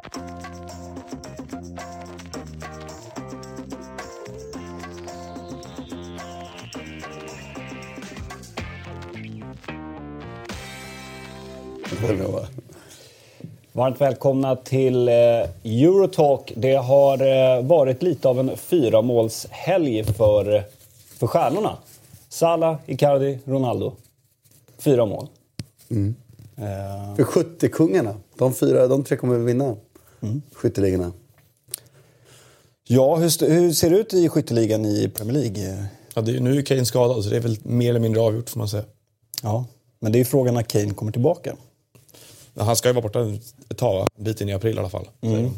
Varmt välkomna till eh, Eurotalk. Det har eh, varit lite av en fyramålshelg för, för stjärnorna. Salah, Icardi, Ronaldo. Fyra mål. Mm. Uh... För skyttekungarna. De, fyra, de tre kommer att vinna mm. skytteligorna. Ja, hur, hur, ser det ut i skytteligan i Premier League? Ja, det är, nu är Kane skadad, så det är väl mer eller mindre avgjort får man säga. Ja, men det är frågan när Kane kommer tillbaka. Han ska ju vara borta ett tag, en bit in i april i alla fall. Mm.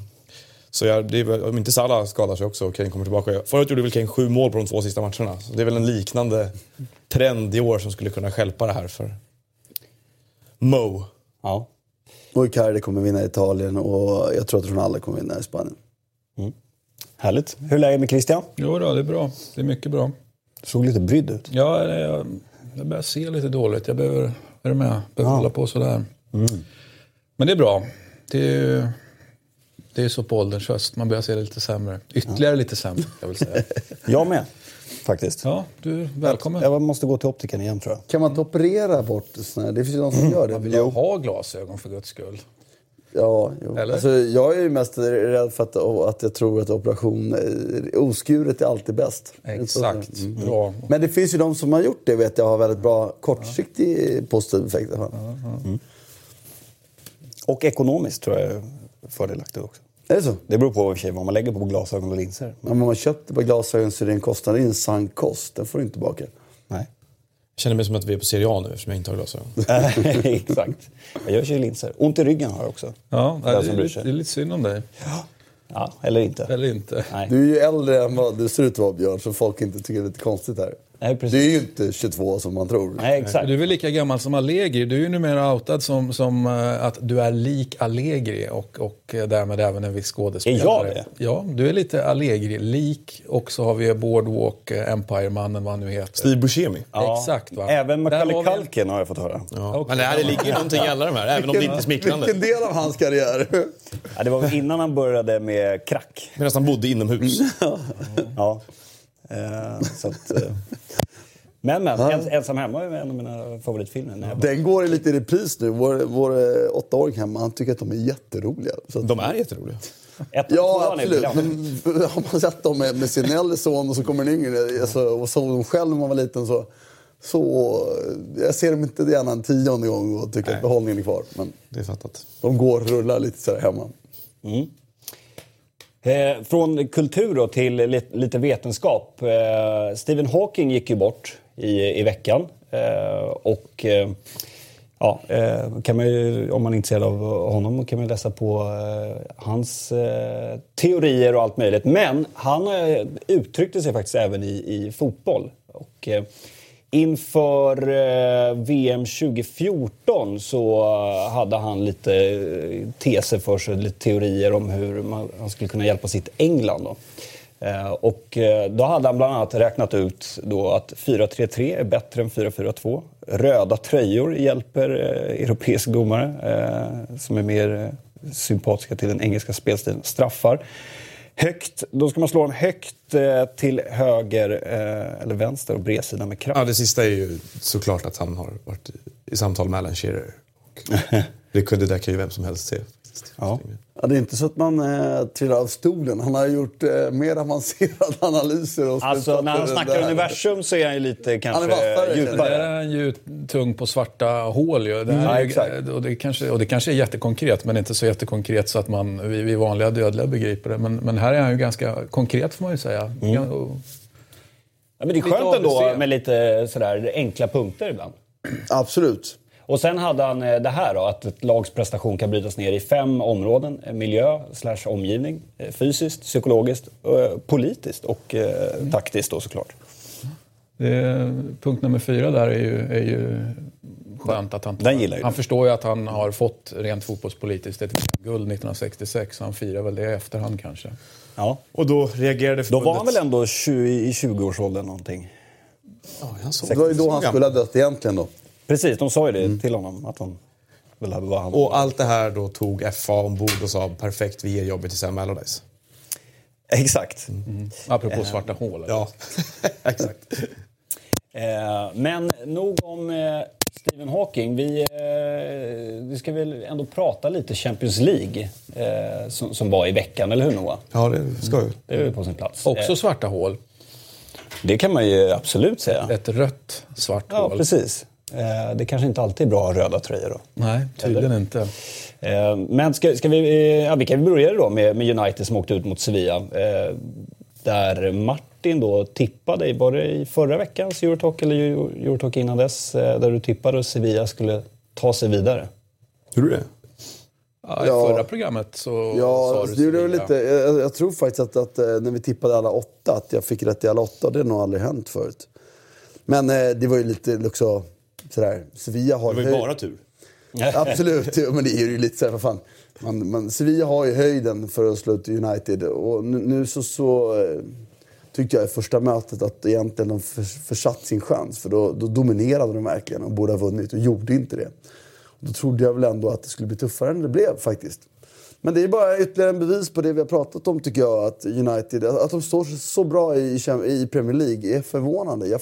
Så jag, det är, om inte Salah skadar sig också och Kane kommer tillbaka. Förut gjorde väl Kane sju mål på de två sista matcherna. Så det är väl en liknande trend i år som skulle kunna skälpa det här för Mo. Ja. Och Icardi kommer vinna i Italien och jag tror att Ronaldo kommer vinna i Spanien. Mm. Härligt. Hur är läget med Christian? Jo då, det är bra. Det är mycket bra. Du såg lite brydd ut. Ja, jag, jag börjar se lite dåligt. Jag behöver, är du med? behöver ja. hålla på sådär. Mm. Men det är bra. Det är, det är så på ålderns höst. Man börjar se det lite sämre. Ytterligare ja. lite sämre, jag vill säga. jag med. Faktiskt. Ja, du välkommen. Jag måste gå till optiken igen tror jag. Kan man inte operera bort sådana Det finns ju de som mm. gör det. Man vill ju ha glasögon för guds skull. Ja, jo. Eller? Alltså, jag är ju mest rädd för att, att jag tror att operation... Oskuret är alltid bäst. Exakt. Mm. Bra. Men det finns ju de som har gjort det vet jag har väldigt bra kortsiktig ja. positiv effekt. Mm. Och ekonomiskt tror jag är fördelaktigt också. Är det så? Det beror på vad man lägger på glasögon och linser. Men om man köper på glasögon så är det en kostnad. Det är en sank kost. Den får du inte tillbaka. Nej. Jag känner mig som att vi är på Serie A nu eftersom jag inte har glasögon. Exakt. Jag kör ju linser. Ont i ryggen har jag också. Ja, det, är, lite, det är lite synd om dig. Ja. ja eller inte. Eller inte. Nej. Du är ju äldre än vad du ser ut att vara Björn, så folk inte tycker det är lite konstigt här. Nej, precis. Du är ju inte 22 som man tror. Nej, exakt. Du är väl lika gammal som Allegri. Du är ju numera outad som, som uh, att du är lik Allegri och, och uh, därmed även en viss skådespelare. Är jag det? Ja, du är lite Allegri-lik. Och så har vi Boardwalk, uh, Empire-mannen, vad han nu heter. Steve Buscemi. Ja. Exakt. Va? Även Macaulay Culkin har jag fått höra. Ja. Okay. Men det, ligger ju någonting i alla de här, även om det inte är smickrande. Vilken del av hans karriär? ja, det var innan han började med crack. Medan han bodde inomhus. ja. Så att, men, men. Ja. Ensam hemma är en av mina favoritfilmer. Den går lite i repris nu. Vår, vår eh, åttaåring hemma, han tycker att de är jätteroliga. Så de är jätteroliga. Ett ja, absolut. Men har man sett dem med, med sin äldre son och så kommer den yngre, alltså, och såg dem själv när man var liten så... Så jag ser dem inte gärna en tionde gång och tycker Nej. att behållningen är kvar. Men det är fattat. De går och rullar lite så hemma. Mm. Eh, från kultur då till lite vetenskap. Eh, Stephen Hawking gick ju bort i, i veckan. Eh, och eh, ja, eh, kan man ju, om man är intresserad av honom kan man läsa på eh, hans eh, teorier och allt möjligt. Men han uttryckte sig faktiskt även i, i fotboll. Och, Inför eh, VM 2014 så hade han lite eh, teser för sig, lite teorier om hur man, han skulle kunna hjälpa sitt England. Då. Eh, och eh, då hade han bland annat räknat ut då att 4-3-3 är bättre än 4-4-2. Röda tröjor hjälper eh, europeiska domare som är mer sympatiska till den engelska spelstilen. Straffar. Högt, då ska man slå dem högt till höger eller vänster och bredsidan med kraft. Ja, det sista är ju såklart att han har varit i, i samtal med Alan Shearer. det, kunde, det kan ju vem som helst se. Ja. Ja, det är inte så att man eh, trillar av stolen. Han har gjort eh, mer avancerade analyser. Och alltså, när han snackar där. universum så är han ju lite kanske han är vaffare, djupare. Där är han ju tung på svarta hål. Ju. Det, mm, ju, och, det kanske, och det kanske är jättekonkret, men inte så jättekonkret så att man, vi, vi vanliga dödliga begriper det. Men, men här är han ju ganska konkret får man ju säga. Mm. Och, ja, men det är skönt ändå med lite sådär enkla punkter ibland. Absolut. Och sen hade han eh, det här då, att ett lags prestation kan brytas ner i fem områden. Eh, miljö slash omgivning, eh, fysiskt, psykologiskt, politiskt och mm. taktiskt då såklart. Det, punkt nummer fyra där är ju, är ju skönt att han Den gillar Han förstår ju att han har fått rent fotbollspolitiskt ett guld 1966. Så han firar väl det i efterhand kanske. Ja. Och då reagerade förbundet... Då var han väl ändå 20, i 20-årsåldern någonting? Ja, jag såg. Det var ju då han skulle ha dött egentligen då. Precis, de sa ju det mm. till honom. Att han... Och allt det här då tog FA ombord och sa perfekt, vi ger jobbet till Sam Allardyce. Exakt. Mm. Apropå svarta hål. Ja, exakt. Eh, men nog om eh, Stephen Hawking. Vi, eh, vi ska väl ändå prata lite Champions League eh, som, som var i veckan, eller hur Noah? Ja, det ska vi. Det är på sin plats. Också svarta hål. Det kan man ju absolut säga. Ett rött svart Ja, hål. precis. Eh, Det kanske inte alltid är bra att ha röda tröjor då. Nej, tydligen inte. Eh, Men ska, ska vi, eh, ja, vi kan börja då med, med United som åkte ut mot Sevilla. Eh, Där Martin då tippade, var det i förra veckans Eurotalk eller Euro- Eurotalk innan dess? Där du tippade att Sevilla skulle ta sig vidare. Hur är det? Ja, I Ja. förra programmet så Ja, sa alltså, du det gjorde jag Sevilla. lite. Jag, jag tror faktiskt att, att när vi tippade alla åtta, att jag fick rätt i alla åtta. Det har nog aldrig hänt förut. Men det var ju lite också sådär, Sevilla har Det var ju bara tur. Absolut, men det är ju lite såhär, vad fan. Man, man, Sevilla har ju höjden för att slå ut United. Och nu, nu så, så eh, tyckte jag i första mötet att egentligen de för, försatt sin chans. För då, då dominerade de verkligen och borde ha vunnit och gjorde inte det. Och då trodde jag väl ändå att det skulle bli tuffare än det blev faktiskt. Men det är bara ytterligare en bevis på det vi har pratat om tycker jag. Att United, att de står så bra i, i Premier League är förvånande. Jag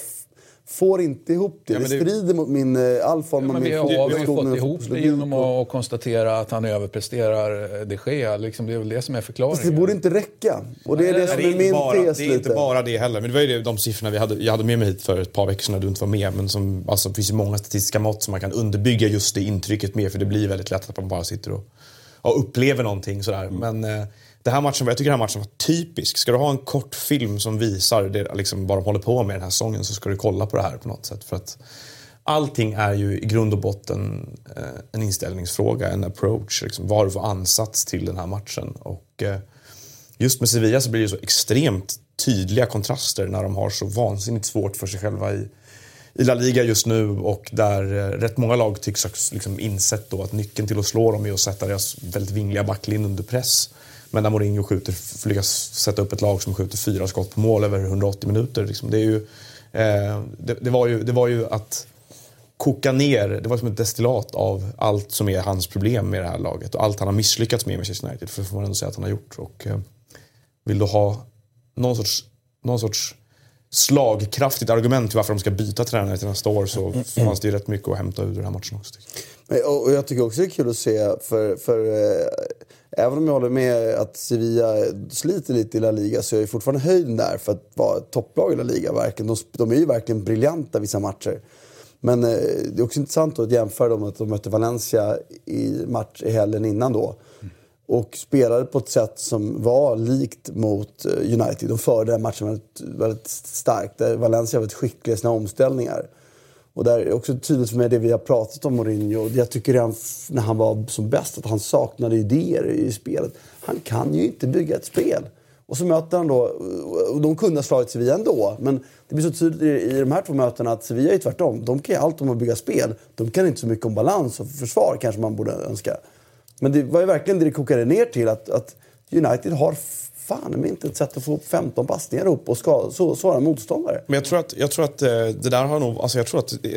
får inte ihop det. Ja, det det- strider mot min, eh, all form Ja, av min har, vi har ju fått ihop det genom att konstatera att han överpresterar eh, de Gea. Liksom, det är väl det som är Fast det förklaringen. borde inte räcka. Och det är det som det är är, inte min bara, tes det är inte lite. bara det heller. Men det var ju de siffrorna vi hade, jag hade med mig hit för ett par veckor sedan när du inte var med. Men som, alltså, det finns ju många statistiska mått som man kan underbygga just det intrycket med. För det blir väldigt lätt att man bara sitter och, och upplever någonting sådär. Men det här matchen, jag tycker den här matchen var typisk. Ska du ha en kort film som visar det, liksom, vad de håller på med den här säsongen så ska du kolla på det här på något sätt. För att allting är ju i grund och botten eh, en inställningsfråga, en approach. Liksom, vad har du för ansats till den här matchen? Och, eh, just med Sevilla så blir det så extremt tydliga kontraster när de har så vansinnigt svårt för sig själva i, i La Liga just nu och där eh, rätt många lag tycks ha liksom insett då att nyckeln till att slå dem är att sätta deras väldigt vingliga backlinje under press. Men när Mourinho skjuter, lyckas sätta upp ett lag som skjuter fyra skott på mål över 180 minuter. Liksom, det, är ju, eh, det, det, var ju, det var ju att koka ner, det var som ett destillat av allt som är hans problem med det här laget och allt han har misslyckats med med Manchester United, för det får man ändå säga att han har gjort. Och, eh, vill du ha någon sorts, någon sorts slagkraftigt argument till varför de ska byta tränare till nästa år så fanns det ju rätt mycket att hämta ur den här matchen också. Tycker jag. Och jag tycker också det är kul att se, för, för eh, även om jag håller med att Sevilla sliter lite i La Liga så är jag fortfarande höjden där för att vara ett topplag i La Liga. Verkligen. De, de är ju verkligen briljanta vissa matcher. Men eh, det är också intressant att jämföra dem med att de mötte Valencia i match i helgen innan då. Och spelade på ett sätt som var likt mot eh, United. De förde den matchen väldigt, väldigt starkt. Valencia var väldigt skickliga i sina omställningar. Och där är också tydligt för mig det vi har pratat om Mourinho. Jag tycker redan när han var som bäst att han saknade idéer i spelet. Han kan ju inte bygga ett spel. Och så möter han då, och de kunde ha slagit Sevilla ändå. Men det blir så tydligt i de här två mötena att Sevilla är tvärtom. De kan ju allt om att bygga spel. De kan inte så mycket om balans och försvar kanske man borde önska. Men det var ju verkligen det det kokade ner till. Att, att United har fan men inte ett sätt att få 15 passningar upp och ska, så, svara motståndare. Men jag tror att, jag tror att eh, det där har nog, alltså jag tror att eh,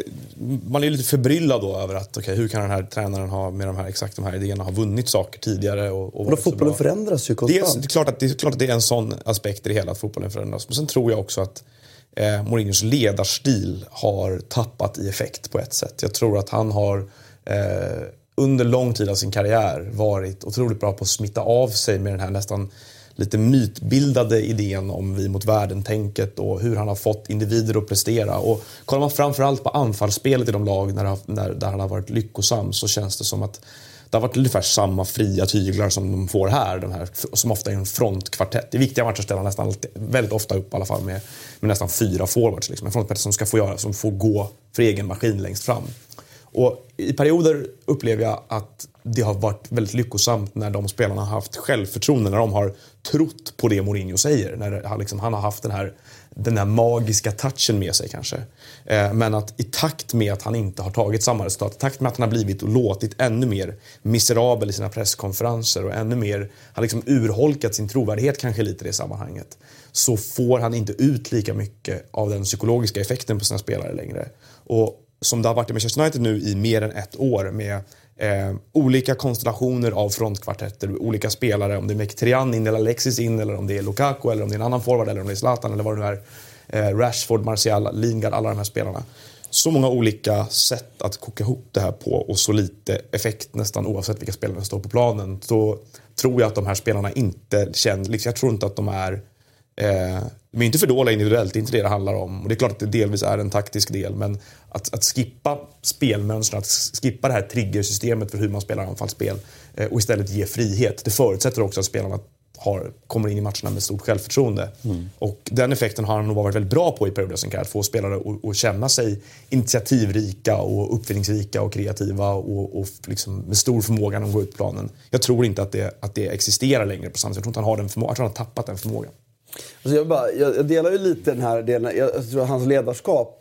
man är lite förbryllad då över att okej, hur kan den här tränaren ha med de här, exakt de här idéerna ha vunnit saker tidigare och, och så fotbollen förändras ju Det är, konstant. det, är klart att, det är klart att det är en sån aspekt i det hela, att fotbollen förändras. Men sen tror jag också att eh, Mourinhos ledarstil har tappat i effekt på ett sätt. Jag tror att han har eh, under lång tid av sin karriär varit otroligt bra på att smitta av sig med den här nästan lite mytbildade idén om vi mot världen-tänket och hur han har fått individer att prestera. Och kollar man framförallt på anfallsspelet i de lag när, när, där han har varit lyckosam så känns det som att det har varit ungefär samma fria tyglar som de får här, de här som ofta är en frontkvartett. I viktiga matcher ställer han nästan alltid, väldigt ofta upp i alla fall med, med nästan fyra forwards. Liksom. En frontkvartett som ska få göra, som får gå för egen maskin längst fram. Och I perioder upplever jag att det har varit väldigt lyckosamt när de spelarna har haft självförtroende, när de har trott på det Mourinho säger. När han, liksom, han har haft den här, den här magiska touchen med sig kanske. Eh, men att i takt med att han inte har tagit samma resultat, i takt med att han har blivit och låtit ännu mer miserabel i sina presskonferenser och ännu mer, har liksom urholkat sin trovärdighet kanske lite i det sammanhanget. Så får han inte ut lika mycket av den psykologiska effekten på sina spelare längre. Och som det har varit i Manchester United nu i mer än ett år med Eh, olika konstellationer av frontkvartetter, olika spelare. Om det är Mkhitaryan in eller Alexis in eller om det är Lukaku eller om det är en annan forward eller om det är Zlatan eller vad det nu är. Eh, Rashford, Martial, Lingard, alla de här spelarna. Så många olika sätt att koka ihop det här på och så lite effekt nästan oavsett vilka spelare som står på planen. Så tror jag att de här spelarna inte känner, liksom, jag tror inte att de är eh, de är inte för dåliga individuellt, det är inte det det handlar om. Och det är klart att det delvis är en taktisk del, men att, att skippa spelmönstren, att skippa det här triggersystemet för hur man spelar anfallsspel eh, och istället ge frihet. Det förutsätter också att spelarna har, kommer in i matcherna med stort självförtroende. Mm. Och den effekten har han nog varit väldigt bra på i perioder som Att få spelare att känna sig initiativrika och uppfinningsrika och kreativa och, och liksom med stor förmåga när de går ut planen. Jag tror inte att det, att det existerar längre på samma sätt. Jag tror inte han har den förmågan. Jag tror han har tappat den förmågan. Alltså jag, bara, jag, jag, delar ju lite den här delen. Jag, jag tror hans ledarskap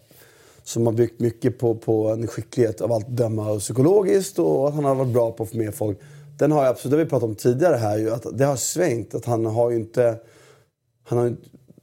som har byggt mycket på, på en skicklighet av allt döma och psykologiskt och att han har varit bra på att få med folk. Den har jag absolut, det har vi pratat om tidigare här ju, att det har svängt. Att han har ju inte... Han har ett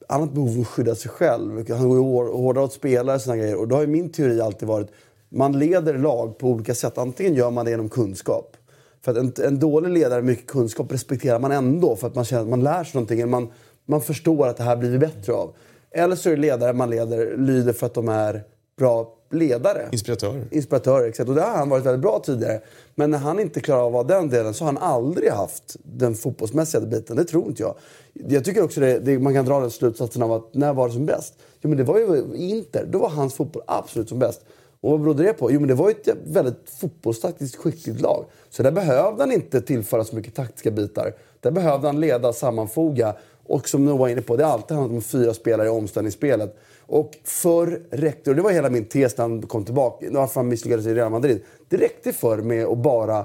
annat behov av att skydda sig själv. Han går ju hårdare åt spelare och såna grejer. Och då har ju min teori alltid varit, man leder lag på olika sätt. Antingen gör man det genom kunskap. För att en, en dålig ledare med mycket kunskap respekterar man ändå för att man känner att man lär sig någonting. Eller Man, man förstår att det här blir vi bättre av. Eller så är det ledare man leder, lyder för att de är bra ledare. Inspiratörer. Inspiratörer, exakt. Och det har han varit väldigt bra tidigare. Men när han inte klarar av att vara den delen så har han aldrig haft den fotbollsmässiga biten. Det tror inte jag. Jag tycker också det, det, man kan dra den slutsatsen av att när var det som bäst? Jo men det var ju Inter. Då var hans fotboll absolut som bäst. Och vad berodde det på? Jo men det var ju ett väldigt fotbollstaktiskt skickligt lag. Så där behövde han inte tillföra så mycket taktiska bitar. Där behövde han leda, sammanfoga. Och som Noah var inne på, det har alltid handlat om fyra spelare i omställningsspelet. Och förr räckte, och det var hela min tes när han kom tillbaka, varför han misslyckades i Real Madrid. Det räckte förr med att bara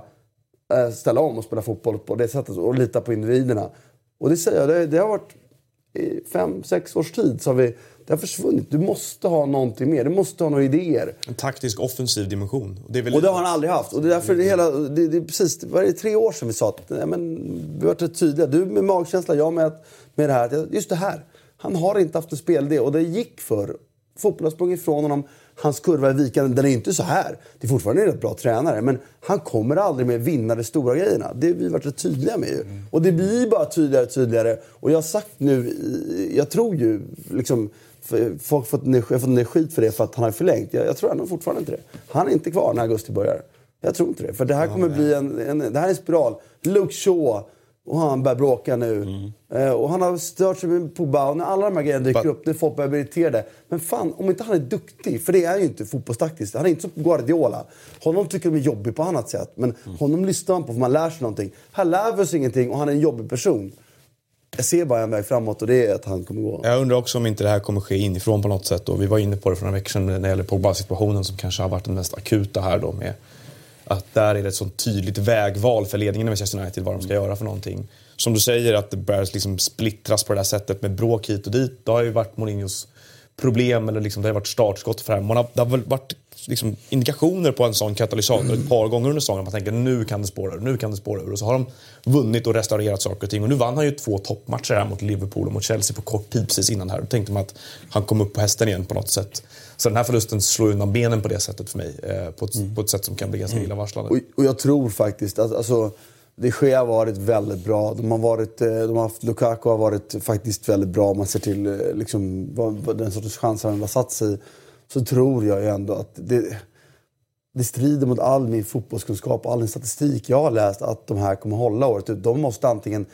äh, ställa om och spela fotboll på det sättet och lita på individerna. Och det säger jag, det, det har varit i fem, sex års tid så har vi det har försvunnit. Du måste ha någonting mer. Du måste ha några idéer. En taktisk offensiv dimension. Och det, och det har han aldrig haft. Och det är därför det hela, det, det, precis, var det tre år sedan vi sa att nej, men, vi var rätt tydliga. Du med magkänsla, jag med, med det här. Just det här. Han har inte haft en spelidé och det gick för. Fotboll har sprungit ifrån honom. Hans kurva är vikande. Den är inte så här. Det är fortfarande en rätt bra tränare. Men han kommer aldrig med vinna de stora grejerna. Det har vi varit rätt tydliga med ju. Mm. Och det blir bara tydligare och tydligare. Och jag har sagt nu, jag tror ju liksom folk har fått ner skit för det för att han har förlängt. Jag, jag tror ändå fortfarande inte det. Han är inte kvar när augusti börjar. Jag tror inte det. För det här kommer bli en, en, det här är en spiral. Luke Shaw, och han börjar bråka nu. Mm. Eh, och han har stört sig Pogba. Och när alla de här grejerna dyker But... upp, när folk börjar bli irriterade. Men fan, om inte han är duktig, för det är ju inte fotbollstaktiskt. Han är inte som Guardiola. Honom tycker de är jobbig på annat sätt. Men mm. honom lyssnar man på för man lär sig någonting. Här lär vi oss ingenting och han är en jobbig person. Jag ser bara en väg framåt och det är att han kommer gå. Jag undrar också om inte det här kommer ske inifrån på något sätt. Och vi var inne på det för några veckor sedan när det gäller Pogba-situationen som kanske har varit den mest akuta här då med att där är det ett sånt tydligt vägval för ledningen i Manchester United vad de ska göra för någonting. Som du säger att det börjar liksom splittras på det där sättet med bråk hit och dit. Det har ju varit Mourinhos problem eller liksom, det har varit startskott för det här. Man har, det har väl varit liksom, indikationer på en sån katalysator ett par gånger under säsongen. Man tänker nu kan det spåra ur, nu kan det spåra ur. Och så har de vunnit och restaurerat saker och ting. Och nu vann han ju två toppmatcher här mot Liverpool och mot Chelsea på kort tid precis innan här. Då tänkte man att han kom upp på hästen igen på något sätt. Så den här förlusten slår undan benen på det sättet för mig. Eh, på, ett, mm. på ett sätt som kan bli ganska mm. illavarslande. Och, och jag tror faktiskt att alltså, de Gea har varit väldigt bra. De har, varit, eh, de har haft, Lukaku har varit faktiskt väldigt bra om man ser till eh, liksom, vad, vad den sortens chanser han har satt sig i. Så tror jag ju ändå att det, det strider mot all min fotbollskunskap och all min statistik jag har läst att de här kommer hålla året ut. De måste antingen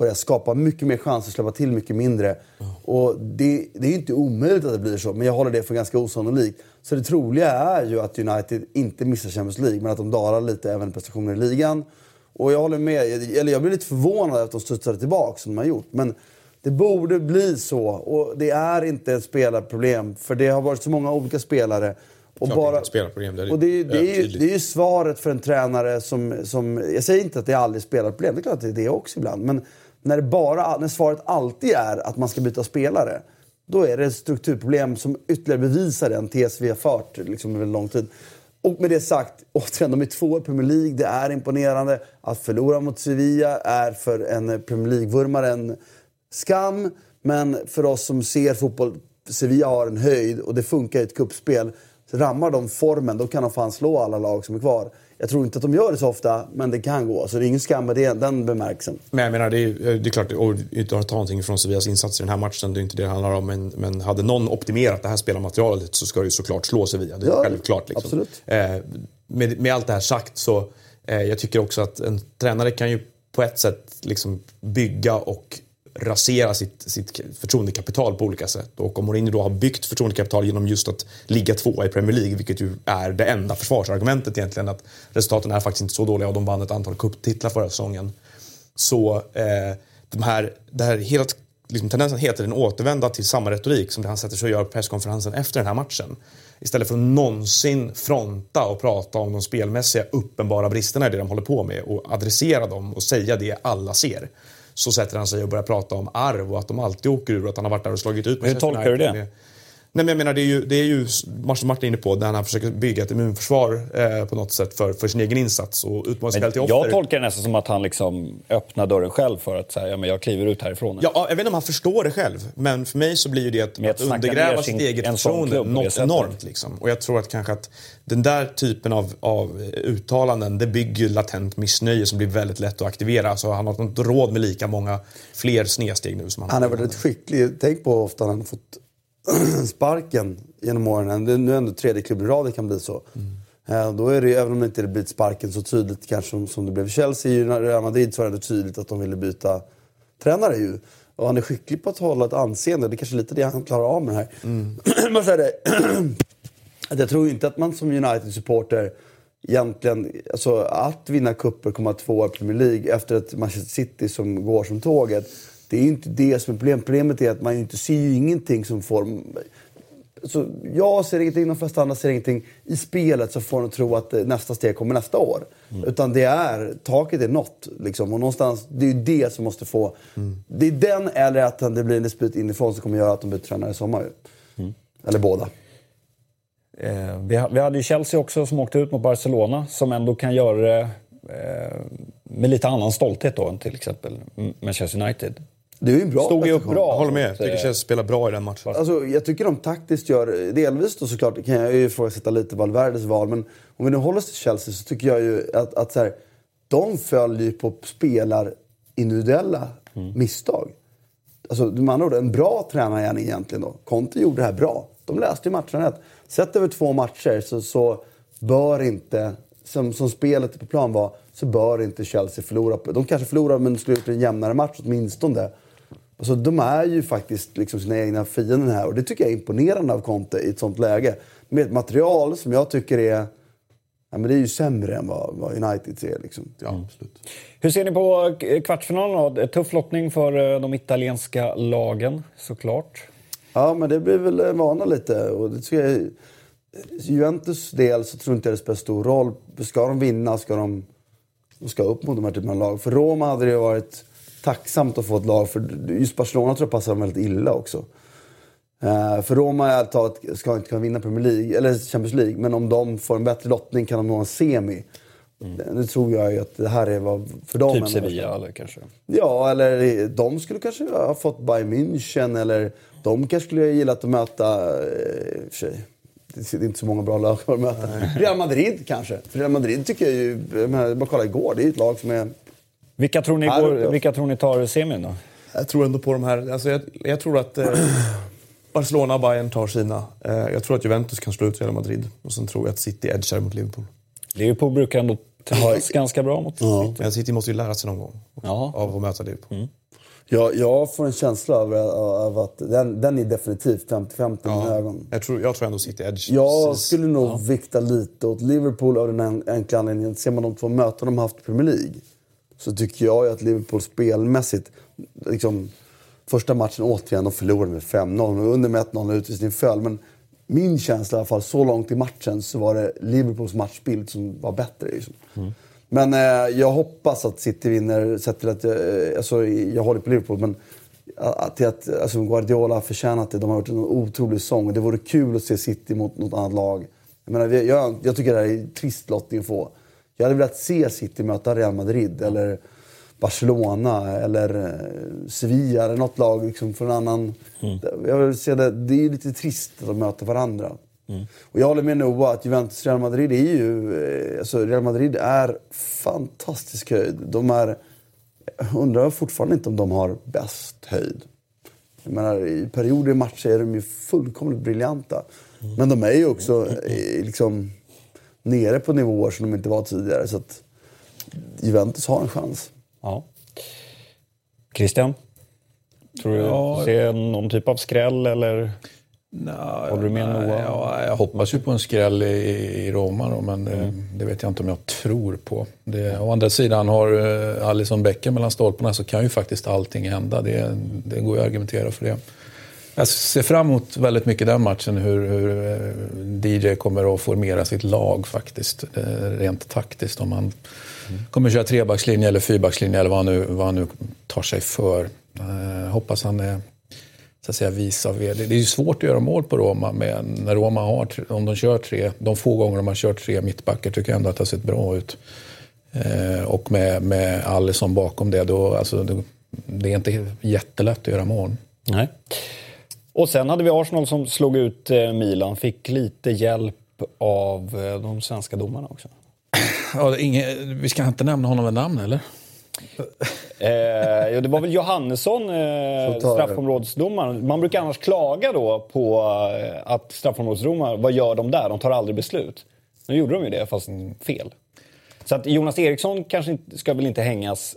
börja skapa mycket mer chanser och släppa till mycket mindre. Mm. Och det, det är inte omöjligt att det blir så, men jag håller det för ganska osannolikt. Så det troliga är ju att United inte missar Champions League, men att de dalar lite även i prestationer i ligan. Och jag håller med, eller jag blir lite förvånad att de studsade tillbaka som de har gjort. Men det borde bli så. Och det är inte ett spelarproblem, för det har varit så många olika spelare. Och Klart bara, är ett spelarproblem. Det är, och det, det, är ju, det är ju svaret för en tränare som, som... Jag säger inte att det aldrig är spelarproblem, det är klart att det är det också ibland. Men när, det bara, när svaret alltid är att man ska byta spelare, då är det ett strukturproblem som ytterligare bevisar den tes vi har fört liksom, över lång tid. Och med det sagt, återigen, de är två i Premier League. Det är imponerande. Att förlora mot Sevilla är för en Premier League-vurmare en skam. Men för oss som ser fotboll, Sevilla har en höjd och det funkar i ett kuppspel. rammar de formen, då kan de fan slå alla lag som är kvar. Jag tror inte att de gör det så ofta, men det kan gå. Så det är ingen skam med det, den bemärkelsen. Men jag menar, det är, det är klart, och inte att ta någonting från Sevillas insatser i den här matchen, det är inte det det handlar om. Men, men hade någon optimerat det här spelarmaterialet så ska det ju såklart slå Sevilla. Det är ja, självklart. Liksom. Absolut. Eh, med, med allt det här sagt så, eh, jag tycker också att en tränare kan ju på ett sätt liksom bygga och rasera sitt, sitt förtroendekapital på olika sätt. Och om Mourinho då har byggt förtroendekapital genom just att ligga tvåa i Premier League, vilket ju är det enda försvarsargumentet egentligen, att resultaten är faktiskt inte så dåliga och de vann ett antal cuptitlar förra säsongen. Så eh, de här, det här helt, liksom, tendensen heter en återvända till samma retorik som det han sätter sig och gör på presskonferensen efter den här matchen. Istället för att någonsin fronta och prata om de spelmässiga uppenbara bristerna i det de håller på med och adressera dem och säga det alla ser så sätter han sig och börjar prata om arv och att de alltid åker ur och att han har varit där och slagit ut Hur tolkar du det? Nej, men jag menar, det är ju, det är ju Martin Martin inne på, där han försöker bygga ett immunförsvar eh, på något sätt för, för sin egen insats och utmana sig själv till offer. Jag tolkar det nästan som att han liksom öppnar dörren själv för att säga, ja, men jag kliver ut härifrån. Ja, jag vet inte om han förstår det själv, men för mig så blir ju det att, att undergräva sitt eget förtroende något enormt. Liksom. Och jag tror att kanske att den där typen av, av uttalanden, det bygger latent missnöje som blir väldigt lätt att aktivera. Så han har inte råd med lika många fler snedsteg nu som han, han har varit skicklig. Tänk på hur ofta han har fått sparken genom åren. Det är nu ändå tredje klubb i rad det kan bli så. Mm. Då är det, även om det inte blivit sparken så tydligt kanske som, som det blev i Chelsea i Real Madrid så var det tydligt att de ville byta tränare ju. Och han är skicklig på att hålla ett anseende. Det är kanske lite det han klarar av med det här. Mm. Man säger det. jag tror inte att man som United-supporter egentligen... Alltså att vinna kupper komma tvåa i Premier League efter ett Manchester City som går som tåget det är inte det som är problemet. Problemet är att man inte ser ju ingenting som får... Så jag ser ingenting, de flesta andra ser ingenting. I spelet så får de tro att nästa steg kommer nästa år. Mm. Utan det är, taket är nått. Liksom. Och någonstans, det är ju det som måste få... Mm. Det är den eller att det blir en dispyt inifrån som kommer göra att de byter tränare i sommar. Mm. Eller båda. Eh, vi, vi hade ju Chelsea också som åkte ut mot Barcelona som ändå kan göra det eh, med lite annan stolthet då än till exempel Manchester United. Det är ju en bra Stod ju upp bra. Jag håller med. Jag tycker Chelsea spelar bra i den matchen. Alltså, jag tycker de taktiskt gör... Delvis då såklart kan jag ju ifrågasätta lite Valverdes val. Men om vi nu håller oss till Chelsea så tycker jag ju att, att så här, de följer på spelar individuella mm. misstag. Alltså med andra ord, en bra tränargärning egentligen då. Conte gjorde det här bra. De läste ju matcherna rätt. Sett över två matcher så, så bör inte, som, som spelet på plan var, så bör inte Chelsea förlora. De kanske förlorar men skulle gjort en jämnare match åtminstone. Alltså, de är ju faktiskt liksom sina egna fiender här och det tycker jag är imponerande av Conte i ett sånt läge. Med ett material som jag tycker är Ja, men det är ju sämre än vad, vad United ser. Liksom. Ja, mm. absolut. Hur ser ni på kvartsfinalen? Då? Tuff lottning för eh, de italienska lagen, såklart. Ja, men det blir väl vana lite. Och det tycker jag, Juventus del så tror inte jag det spelar stor roll. Ska de vinna, ska de, de ska upp mot de här typerna av lag. För Roma hade det varit tacksamt att få ett lag. För just Barcelona tror jag passar dem väldigt illa också. Uh, för Roma ärligt talat ska inte kunna vinna Premier League, eller Champions League. Men om de får en bättre lottning kan de nå en semi. Mm. Nu tror jag ju att det här är vad för dem. Typ Sevilla eller kanske? Ja, eller de skulle kanske ha fått Bayern München. Eller de kanske skulle ha gillat att möta... Eh, för sig, det är inte så många bra lag att möta. Real Madrid kanske. För Real Madrid tycker jag ju... Jag bara kolla igår, det är ett lag som är vilka tror ni, går, vilka tror ni tar semin då? Jag tror ändå på de här. Alltså jag, jag tror att eh, Barcelona och Bayern tar sina. Eh, jag tror att Juventus kan slå ut Real Madrid. Och sen tror jag att City edgar mot Liverpool. Liverpool brukar ändå tas ganska bra mot ja. City. Men City måste ju lära sig någon gång ja. av att möta Liverpool. Mm. Jag, jag får en känsla av, av att den, den är definitivt 50-50 ja. i mina ögon. Jag tror, jag tror ändå City Edge. Jag skulle nog ja. vikta lite åt Liverpool av den enkla anledningen. Ser man de två möten de har haft i Premier League så tycker jag att Liverpool spelmässigt, liksom, första matchen återigen, de förlorade med 5-0. Under med 1-0 utvisning föll. Men min känsla i alla fall, så långt i matchen, så var det Liverpools matchbild som var bättre. Liksom. Mm. Men eh, jag hoppas att City vinner, sett till att jag, eh, alltså, jag håller på Liverpool. Men till att alltså, Guardiola har förtjänat det. De har gjort en otrolig sång. Det vore kul att se City mot något annat lag. Jag, menar, jag, jag tycker det här är en trist lottning att få. Jag hade velat se City möta Real Madrid eller Barcelona eller eh, Sevilla eller något lag liksom från annan... Mm. Jag vill se det, det är lite trist att de möter varandra. Mm. Och jag håller med Noah att Juventus Real Madrid är ju... Eh, alltså Real Madrid är fantastisk höjd. De är... Jag undrar fortfarande inte om de har bäst höjd. Jag menar, i perioder i matcher är de ju fullkomligt briljanta. Mm. Men de är ju också eh, liksom nere på nivåer som de inte var tidigare. Så att Juventus har en chans. Ja. Christian? Tror du ja. ser någon typ av skräll eller? Nej, Håller du med Noah? Ja, jag hoppas ju på en skräll i, i Roma då, men det, mm. det, vet jag inte om jag tror på. Det, å andra sidan har uh, Alisson Becker mellan stolparna så kan ju faktiskt allting hända. Det, det går ju att argumentera för det. Jag ser fram emot väldigt mycket den matchen, hur, hur eh, DJ kommer att formera sitt lag faktiskt, eh, rent taktiskt. Om han mm. kommer köra trebackslinje eller fyrbackslinje eller vad han nu, vad han nu tar sig för. Eh, hoppas han är så att säga, vis av er. Det är ju svårt att göra mål på Roma med, när Roma har, om de kör tre, de få gånger de har kört tre mittbackar tycker jag ändå att det har sett bra ut. Eh, och med, med Alisson bakom det, då, alltså, det, det är inte jättelätt att göra mål. Nej. Och sen hade vi Arsenal som slog ut eh, Milan, fick lite hjälp av eh, de svenska domarna också. Ja, ingen, vi ska inte nämna honom med namn eller? Eh, det var väl Johannesson, eh, straffområdesdomaren. Man brukar annars klaga då på eh, att straffområdesdomare, vad gör de där? De tar aldrig beslut. Nu gjorde de ju det, fast fel. Så att Jonas Eriksson kanske inte, ska väl inte hängas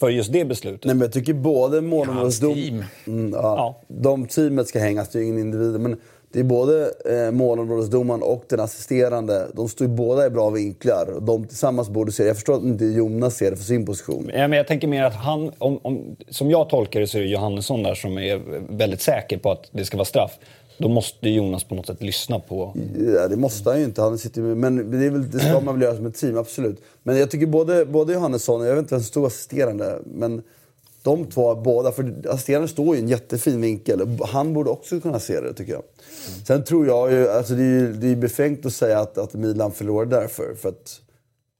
för just det beslutet. Nej, men jag tycker både målområdesdom... Ja, mm, ja, ja. De teamet ska hängas, det är ingen individ. Men det är både eh, målområdesdomaren och den assisterande. De står ju båda i bra vinklar. De tillsammans borde se Jag förstår att inte Jonas ser det för sin position. Ja, men jag tänker mer att han, om, om, som jag tolkar det så är det Johannesson där som är väldigt säker på att det ska vara straff. Då måste Jonas på något sätt lyssna på... Ja, det måste han ju inte. Han sitter med, men det, är väl, det ska man väl göra som ett team, absolut. Men jag tycker både, både Johannesson, jag vet inte vem som stod assisterande, men de två båda, för assisterande står i en jättefin vinkel. Han borde också kunna se det tycker jag. Mm. Sen tror jag ju, alltså det är, det är befängt att säga att, att Milan förlorade därför. För att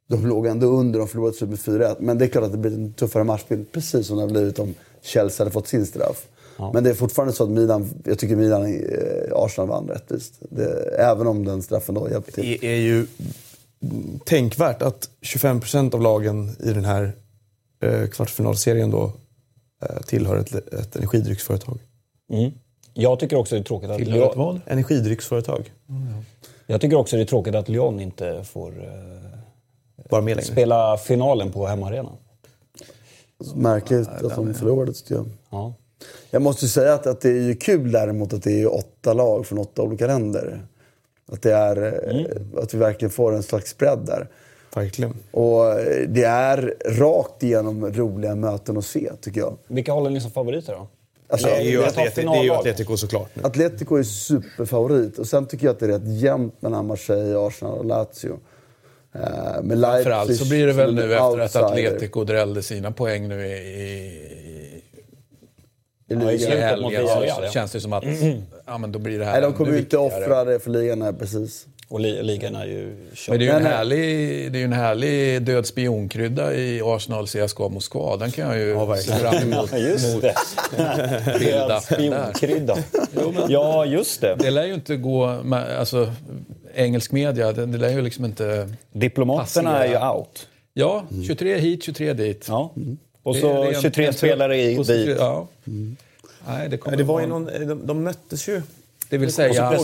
de låg ändå under, de förlorade med 4-1. Men det är klart att det blir en tuffare matchbild, precis som det har blivit om Chelsea hade fått sin straff. Ja. Men det är fortfarande så att Milan, jag tycker Milan, eh, Arsenal vann rättvist. Det, även om den straffen då hjälpte till. Det är ju tänkvärt att 25% av lagen i den här eh, kvartsfinalserien då eh, tillhör ett, ett energidrycksföretag. Mm. Jag tycker också det är tråkigt att... Tillhör ett vad? Energidrycksföretag. Mm, ja. Jag tycker också det är tråkigt att Lyon inte får med spela finalen på hemmaarenan. Märkligt att de förlorade tycker jag. Ja. Jag måste säga att, att det är ju kul däremot att det är åtta lag från åtta olika länder. Att, det är, mm. att vi verkligen får en slags bredd där. Verkligen. Och det är rakt igenom roliga möten att se, tycker jag. Vilka håller ni som favoriter då? Alltså, det, är ju Atleti, det är ju Atletico såklart. Nu. Atletico är superfavorit. Och sen tycker jag att det är rätt jämnt mellan Marseille, Arsenal och Lazio. Med Framförallt så blir det väl nu efter att Atletico drällde sina poäng nu i, i, i ligan. I helgen så känns det som att mm. ja, men då blir det här Nej, de kommer ju inte offra det för ligan, här, precis. Och li ligan är ju kört. Men det är ju en, härlig, det är en härlig död spionkrydda i Arsenal CSKA Moskva. Den kan jag ju ja, se fram emot. Ja, just det. död spionkrydda. ja, just det. Det lär ju inte gå... Med, alltså, engelsk media, det, det lär ju liksom inte... Diplomaterna passera. är ju out. Ja, 23 hit, 23 dit. Ja. Mm. Och så det, det 23 en, spelare i dit. Ja. Mm. Nej, det, det var ju någon, de, de möttes ju det vill säga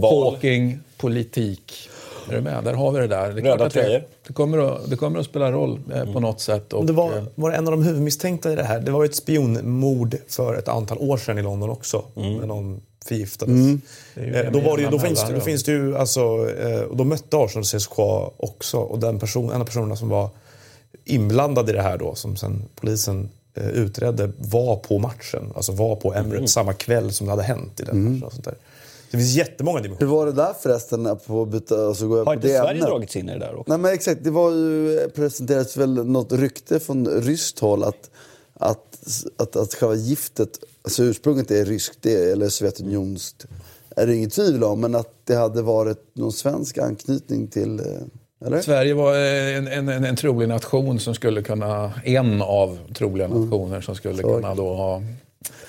Hawking, politik. Är du med? Där har vi det där. Det Röda tröjor. Det, kommer att, det kommer att spela roll eh, mm. på något sätt. Och, det var, eh, var en av de huvudmisstänkta i det här. Det var ett spionmord för ett antal år sedan i London också. Mm. När någon förgiftades. Mm. Eh, då, var det, då, finns, då finns det ju alltså, och då mötte Arsenal CSKA också. Och den person, en av personerna som var inblandad i det här då, som sen polisen Eh, utredde var på matchen. Alltså var på Emirates mm. samma kväll som det hade hänt i den mm. matchen. Och sånt där. Det finns jättemånga dimensioner. Hur var det där förresten? På byta, alltså går Har inte Sverige ämnet. dragits in i det där också? Nej men exakt, det var ju, presenterades väl något rykte från ryskt håll att, att, att, att själva giftet, alltså ursprunget är ryskt, det, eller Sovjetunionskt, är det inget tvivel om. Men att det hade varit någon svensk anknytning till eh, eller? Sverige var en, en, en, en trolig nation som skulle kunna, en av troliga mm. nationer som skulle mm. kunna då ha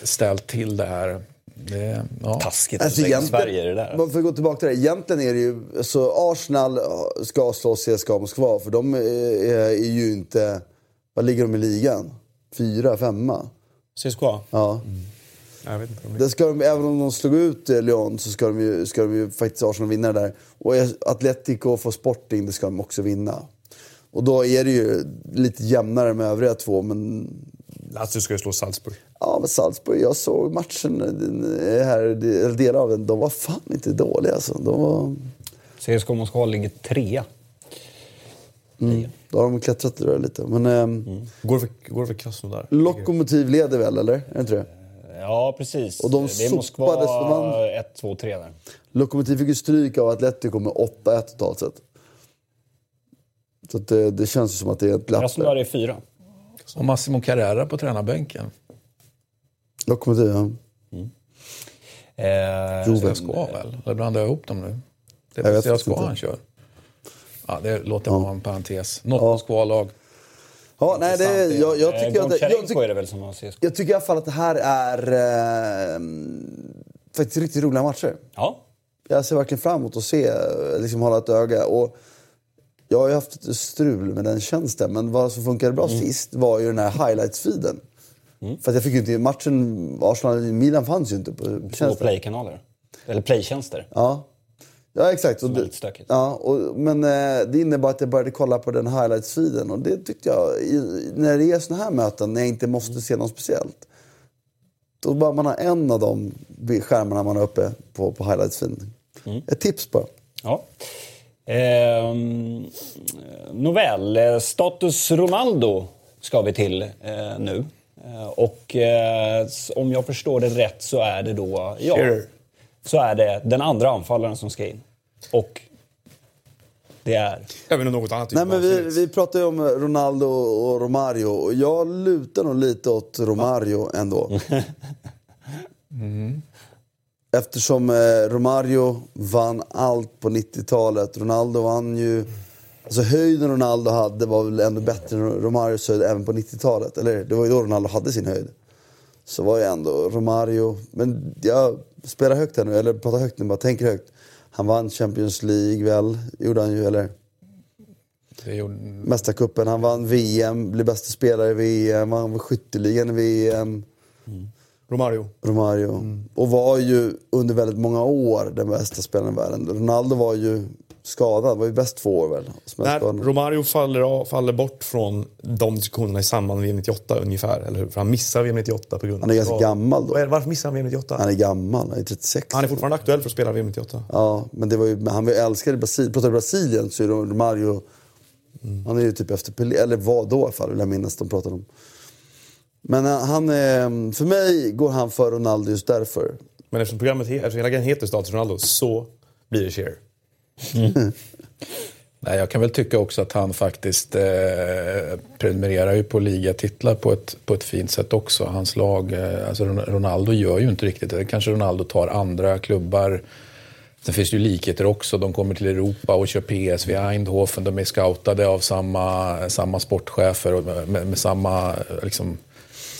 ställt till det här Det, ja. Taskigt alltså, att alltså, Sverige det där. Man får gå tillbaka till det. Egentligen är det ju... Alltså, Arsenal ska slå CSKA Moskva för de är, är ju inte... Vad ligger de i ligan? Fyra, femma? CSKA? Ja. Mm. Jag vet inte. Det ska de, även om de slog ut eh, Lyon så ska de ju, ska de ju faktiskt Arsenal vinna det där. Och Atletico får Sporting, det ska de också vinna. Och då är det ju lite jämnare med övriga två, men... Lazio ska ju slå Salzburg. Ja, men Salzburg, jag såg matchen här, eller delar av den, de var fan inte dåliga alltså. De var... CSKA Moskva ligger trea. Mm. Då har de klättrat där lite. Men, mm. Går det för, går det för Krasnodar? Lokomotiv leder väl, eller? Är det inte det? Ja, precis. Och de det är Moskva 1, 2, 3 där. Lokomotiv fick ju stryk av Atletico med 8-1 totalt sett. Så det, det känns som att det är ett glapp. Krasnodar är fyra. Och Massimo Carrera på tränarbänken. Lokomotiv, ja. Mm. Eh, CSKA väl? Eller blandar jag ihop dem nu? Det är CSKA han kör. Ja, det låter ja. vara en parentes. Något ja. Moskva-lag. Ja, nej, det, jag, jag tycker att... Jag, jag, är det väl som har. Jag tycker i alla fall att det här är eh, faktiskt riktigt roliga matcher. Ja. Jag ser verkligen fram emot att se, liksom hålla ett öga. Och jag har ju haft lite strul med den tjänsten, men vad som funkade bra mm. sist var ju den här highlights-feeden. Mm. För jag fick ju inte... Matchen Arsenal-Milan fanns ju inte på tjänsten. Två playkanaler. Eller playtjänster. Ja. Ja, exakt. Och stökigt. Ja, och, men eh, det innebar att jag började kolla på den highlights-feeden. Och det tyckte jag, i, när det är såna här möten, när jag inte måste mm. se något speciellt. Då bara man har en av de skärmarna man har uppe på, på highlights-feeden. Mm. Ett tips bara. Ja. Eh, Nåväl, status Ronaldo ska vi till eh, nu. Eh, och eh, om jag förstår det rätt så är det då... Ja, sure. Så är det den andra anfallaren som ska in. Och det är... Även något annat. Nej, men vi, vi pratar ju om Ronaldo och Romario. Och jag lutar nog lite åt Romario ändå. mm. Eftersom eh, Romario vann allt på 90-talet. Ronaldo vann ju... Alltså höjden Ronaldo hade var väl ändå bättre än Romarios höjd även på 90-talet. Eller det var ju då Ronaldo hade sin höjd. Så var ju ändå Romario... Men jag spelar högt här nu, eller pratar högt nu, bara tänker högt. Han vann Champions League väl? Gjorde han ju, eller? Gjorde... Mästarcupen, han vann VM, blev bästa spelare i VM, han vann skytteligan i VM. Mm. Romario. Romario. Mm. Och var ju under väldigt många år den bästa spelaren i världen. Ronaldo var ju skadad, var ju bäst två år väl? När Romario faller, av, faller bort från de diskussionerna i samband med VM 98 ungefär, eller hur? För han missar VM 98 på grund av Han är ganska gammal då. Varför missar han VM 98? Han är gammal, han är 36. Han är fortfarande aktuell för att spela VM 98. Ja, men det var ju, han älskade Brasilien. Pratar Brasilien så är Romario... Mm. Han är ju typ efter Pelé, eller var då i alla fall, vill jag minnas de pratade om. Men eh, han är, för mig går han för Ronaldo just därför. Men eftersom programmet eftersom hela grejen heter Status Ronaldo så blir det Cher. Mm. Nej, jag kan väl tycka också att han faktiskt eh, prenumererar ju på ligatitlar på ett, på ett fint sätt också. Hans lag, eh, alltså Ronaldo gör ju inte riktigt det. Kanske Ronaldo tar andra klubbar. Sen finns det ju likheter också. De kommer till Europa och kör PSV Eindhoven. De är scoutade av samma, samma sportchefer och med, med samma... Liksom,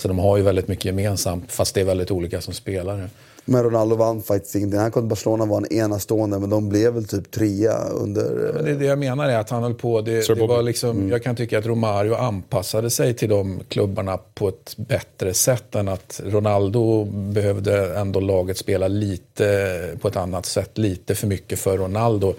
så de har ju väldigt mycket gemensamt, fast det är väldigt olika som spelare. Men Ronaldo vann faktiskt ingenting. Han kom till Barcelona och var en enastående, men de blev väl typ trea under... Men det, det jag menar är att han höll på... Det, det var liksom, mm. Jag kan tycka att Romario anpassade sig till de klubbarna på ett bättre sätt än att Ronaldo behövde ändå laget spela lite på ett annat sätt. Lite för mycket för Ronaldo.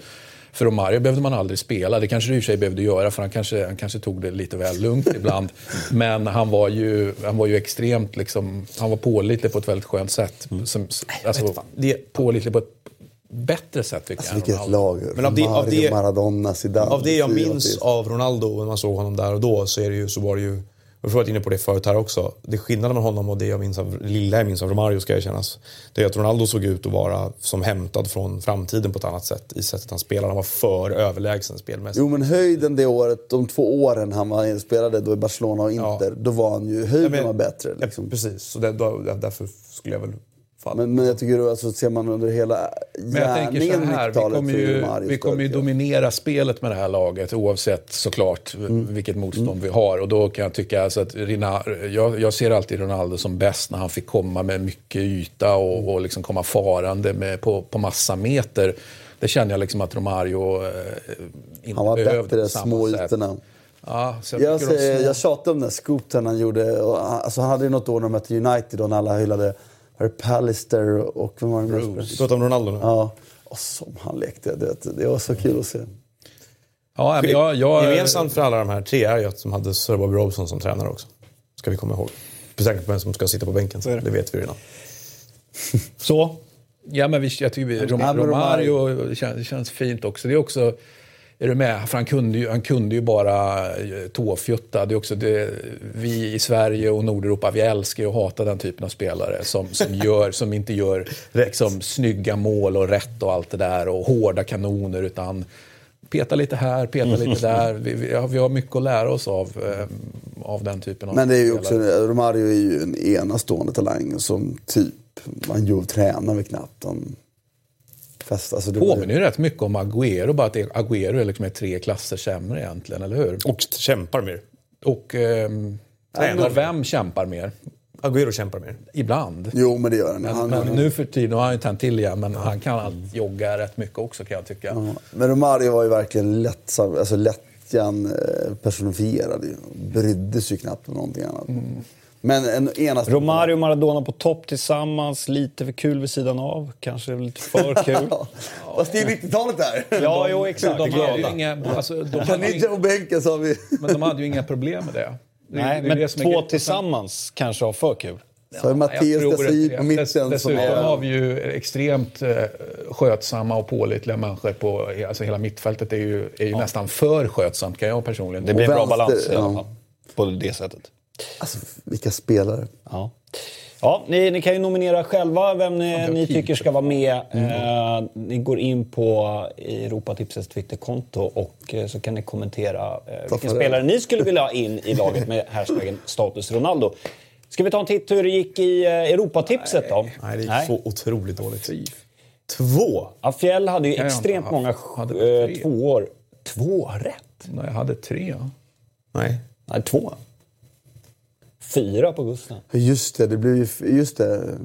För Romario behövde man aldrig spela. Det kanske du i och för sig behövde göra för han kanske, han kanske tog det lite väl lugnt ibland. Men han var ju, han var ju extremt liksom, han var pålitlig på ett väldigt skönt sätt. Mm. Som, alltså, det, pålitlig på ett bättre sätt tycker alltså, jag. Vilket lag. Men av det, av det, Maradona, Zidane. Av det jag minns av Ronaldo när man såg honom där och då så, är det ju, så var det ju jag har varit inne på det förut här också. Det skillnaden med honom och det jag minns av, lilla jag minns av Romario ska erkännas. Det är att Ronaldo såg ut att vara som hämtad från framtiden på ett annat sätt. I sättet han spelade. Han var för överlägsen spelmässigt. Jo men höjden det året, de två åren han var, spelade då i Barcelona och Inter. Ja. Då var han ju, höjden ja, men, var bättre. Liksom. Ja, precis, så det, då, därför skulle jag väl fall. Men, men jag tycker alltså, ser man under hela gärningen här, vi 90-talet kommer ju, vi kommer ju dominera spelet med det här laget oavsett såklart Mm. vilket motstånd vi har. Och då kan jag tycka alltså att Rina, jag, jag ser alltid Ronaldo som bäst när han fick komma med mycket yta och, och liksom komma farande med, på, på massa meter. Det känner jag liksom att Romario eh, inte Han var behövde bättre i samma små sätt. ytorna. Ja, jag, Jag, säger, jag tjatar om den scooten han gjorde. Och, alltså, han hade ju något år när de mötte United och när alla hyllade det Pallister och vem var det mer? Du pratar om Ronaldo nu? Ja, och som han lekte. Det, det var så kul att se. ja, men jag, jag, Gemensamt för alla de här tre är ju att de hade Sir Bobby Robson som tränare också. Ska vi komma ihåg. Bestämt på vem som ska sitta på bänken. är det. Det vet vi redan. Så, Ja, men vi, jag tycker vi, Rom, Romario känns, det känns fint också. Det är också... Är du med? För han kunde ju, han kunde ju bara eh, tåfjutta. Det är också det, vi i Sverige och Nordeuropa, vi älskar ju att hata den typen av spelare som, som, gör, som inte gör liksom, snygga mål och rätt och allt det där och hårda kanoner utan peta lite här, peta lite där. Vi, vi, har- vi har mycket att lära oss av, eh, av den typen av Men det är ju också. Romario är ju en enastående talang som typ, man ju tränar väl knappt. Han fest, alltså det påminner ju rätt mycket om Agüero, bara att Agüero är liksom är tre klasser sämre egentligen, eller hur? Och kämpar mer. Och ehm, Tränar. vem kämpar mer? Agüero kämpar mer. Ibland. Jo, men det gör han. Men, han, men nu för tiden, nu har han ju tänt till igen, men han kan jogga rätt mycket också kan jag tycka. Ja, Men Romario var ju verkligen lättsam, alltså lättjan eh, personifierad. ju. Brydde sig knappt om någonting annat. Mm. Men en enastående... Romario och Maradona på topp tillsammans. Lite för kul vid sidan av. Kanske lite för kul. Ja, Fast det är 90-talet där. Ja, jo exakt. De Det hade ju inga, alltså, de Kan hade ni ju, inte på bänken så har vi... men de hade ju inga problem med det. det Nej, det det men är två tillsammans kanske har för kul. Så Mattias inte på det. mitten Dess, som Dessutom är... har vi ju extremt eh, skötsamma och pålitliga människor på alltså hela mittfältet är ju, är ju nästan för skötsamt kan jag personligen Det blir en bra balans i alla ja. fall. På det sättet. Alltså, vilka spelare. Ja. Ja, ni, ni kan ju nominera själva vem ni, ni tycker ska vara med. Eh, ni går in på Europatipsets Twitterkonto och eh, så kan ni kommentera eh, vilken spelare ni skulle vilja ha in i laget med hashtaggen status Ronaldo. Ska vi ta en titt hur det gick i eh, Europatipset då? Nej, det gick så otroligt dåligt. Två! Ja, Fjäll hade ju jag extremt många haft. Hade eh, tre. tvåor. Två rätt? Nej, jag hade tre. Nej. Nej, två. Fyra på Gustav. Just det, det blev ju... Just det.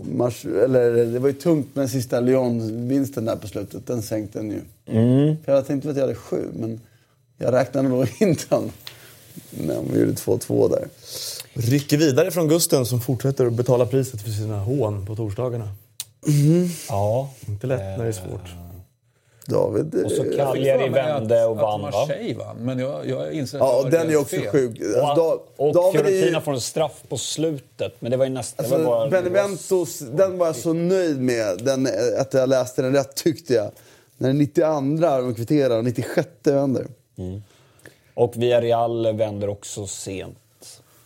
Mars, eller, det var ju tungt med sista Lyon-vinsten där på slutet. Den sänkte den ju. För jag tänkte att jag hade sju, men jag räknade nog inte den. Men vi gjorde 2-2 där. Rycker vidare från Gusten som fortsätter att betala priset för sina hån på torsdagarna. Ja. Inte lätt när det är svårt. David... Och så Cagliari vände och vann att? Marseille vann, men jag, jag inser att Ja, och har den är också fel. sjuk. Alltså, Da- Och David är Fiorentina får en straff på slutet. Men det var ju nästan... det Alltså, var Beneventos, den var jag så nöjd med. Den, eh, att jag läste den rätt tyckte jag. När den 92 de kvitterar och 96 vänder. Och Villarreal vänder också sent.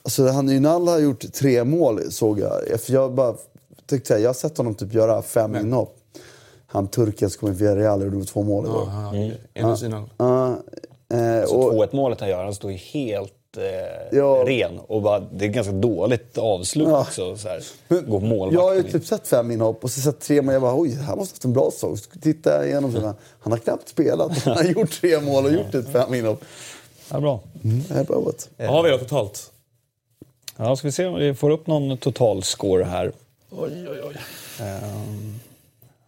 Alltså han Ynal har gjort tre mål såg jag. För jag bara tyckte jag har sett honom typ göra fem inhopp. Han turken som kom i Villarreal och gjorde två mål igår. Ja, han- En av sina. Ja, eh, Så och, 2-1 målet han gör, han står ju helt eh, Ja. ren. Och bara, det är ett ganska dåligt avslut Ja. också. Så här. Men Går målvakten jag har ju in. typ sett fem inhopp och så sett tre mål. Jag bara, oj, han måste haft en bra säsong. Jag igenom så han har knappt spelat. Han har gjort tre mål och gjort ett fem inhopp. Ja, bra. Det är bra. Vad har vi då totalt? Ja, ska vi se om vi får upp någon totalscore här. Oj, oj, oj. Ehm,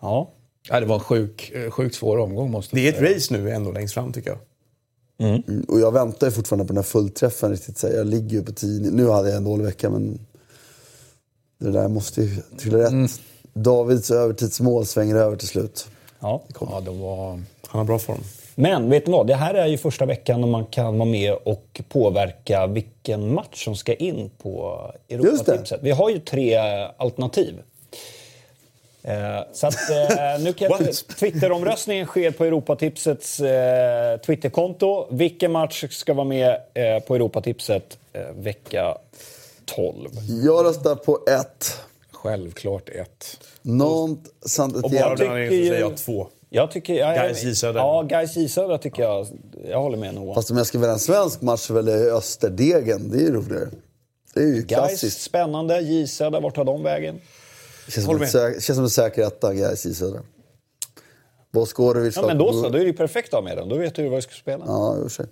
ja. Nej, det var en sjuk, eh, sjukt svår omgång måste Det är ett race nu ändå längst fram tycker jag. Mm, Och jag väntar ju fortfarande på den här fullträffen. Riktigt, så här. Jag ligger ju på 10. Nu hade jag en dålig vecka, men det där måste ju trilla rätt. Davids övertidsmål svänger över till slut. ja. Ja, det var... Han har bra form. Men vet ni vad? Det här är ju första veckan när man kan vara med och påverka vilken match som ska in på Europatipset. Vi har ju tre alternativ. Eh, så att, eh, nu kan? Twitteromröstningen sker på Europatipsets eh, Twitterkonto. Vilken match ska vara med eh, på Europatipset eh, vecka 12? Jag röstar på ett. Självklart ett. Nantes saint Och bara den ju- säger jag två. Jag tycker... Jag, Gais J. Ja, Gais J tycker jag. Jag håller med Noah. Fast om jag ska välja en svensk match så väljer jag Österdegen. Det är ju roligare. Det är ju Gais, klassiskt. spännande. J Södra, vart tar de vägen? Känns som, en, säk, känns som en säker etta, Gais i Södra. Boskorovic... Ja, men då så, då är det ju perfekt att ha med den. Då vet du vad du ska spela. Ja, i och för sig.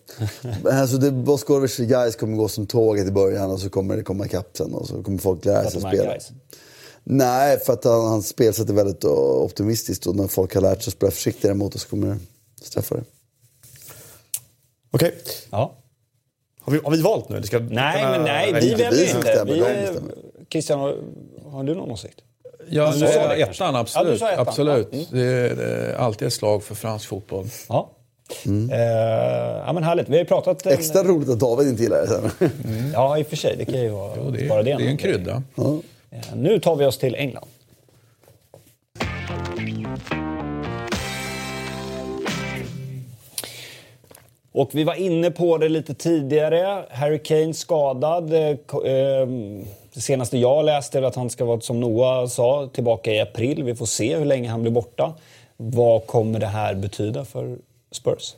alltså, det, Boskorovic Gais kommer gå som tåget i början och så kommer det komma ikapp sen och så kommer folk lära sig spela. Guys. Nej, för att han, hans spelsätt är väldigt optimistiskt och när folk har lärt sig att spela försiktigare mot oss så kommer det straffa det. Okej. Okay. Ja. Har vi, har vi valt nu? Ska nej, men nej, vi väljer inte. Vi, Christian, har, har du någon åsikt? Ja, du sa ettan, absolut. Ja, ettan. absolut. Ja. Mm. Det, är, det, är, alltid ett slag för fransk fotboll. Ja. Mm. Uh, ja men härligt. Vi har ju pratat... En... Extra roligt att David inte gillar det. Mm. Ja, i och för sig. Det kan ju vara jo, det är, bara det. Det är en krydda. Ja. Uh, nu tar vi oss till England. Och vi var inne på det lite tidigare. Harry Kane skadad. Eh, eh, det senaste jag läste är att han ska vara, som Noah sa, tillbaka i april. Vi får se hur länge han blir borta. Vad kommer det här betyda för Spurs?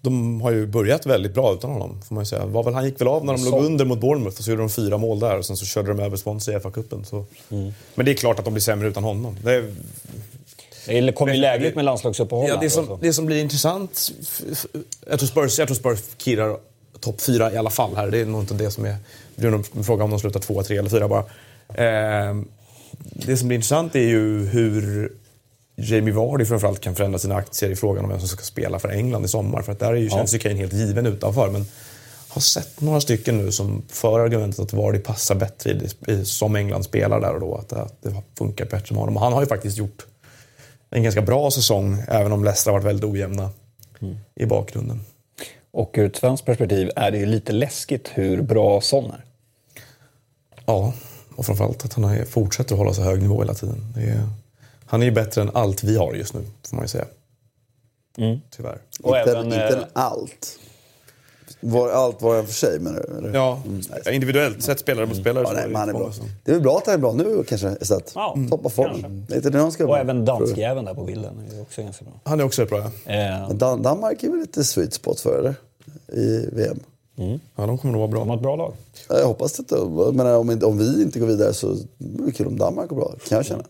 De har ju börjat väldigt bra utan honom, får man ju säga. Väl, han gick väl av när de så... låg under mot Bournemouth och så gjorde de fyra mål där och sen så körde de över Swansea i FA-cupen. Mm. Men det är klart att de blir sämre utan honom. Det är... Det kommer ju lägligt med landslagsuppehåll. Ja, det, som, det som blir intressant... Jag tror Spurs, jag tror Spurs kirrar topp fyra i alla fall här. Det är nog inte det som är... Det är nog en fråga om de slutar tvåa, tre eller fyra bara. Eh, det som blir intressant är ju hur Jamie Vardy framförallt kan förändra sina aktier i frågan om vem som ska spela för England i sommar. För att där är ju, ja. känns ju Kane helt given utanför. Men har sett några stycken nu som för argumentet att Vardy passar bättre i, i, som England spelar där och då. Att, att det funkar bättre med honom. Och han har ju faktiskt gjort en ganska bra säsong, även om Leicester har varit väldigt ojämna mm. i bakgrunden. Och ur ett svenskt perspektiv är det ju lite läskigt hur bra Son är. Ja, och framförallt att han fortsätter att hålla så hög nivå hela tiden. Är, han är ju bättre än allt vi har just nu, får man ju säga. Mm. Tyvärr. Och inte, även, inte än eh, allt. Var, allt var en för sig menar du? Ja, mm. individuellt sett spelare mot spelare. Ja, nej, men han är bra. Det är väl bra att han är bra nu kanske istället. Ja, mm. Toppa formen. Det är ska Och även danskjäveln där på bilden är också ganska bra. Han är också rätt bra ja. Eh. Dan Danmark är väl lite sweet spot för det i VM. Mm. Ja, de kommer nog vara bra. De har ett bra lag. Jag hoppas det. Menar, om, om vi inte går vidare så är det kul om Danmark går bra, kan jag känna.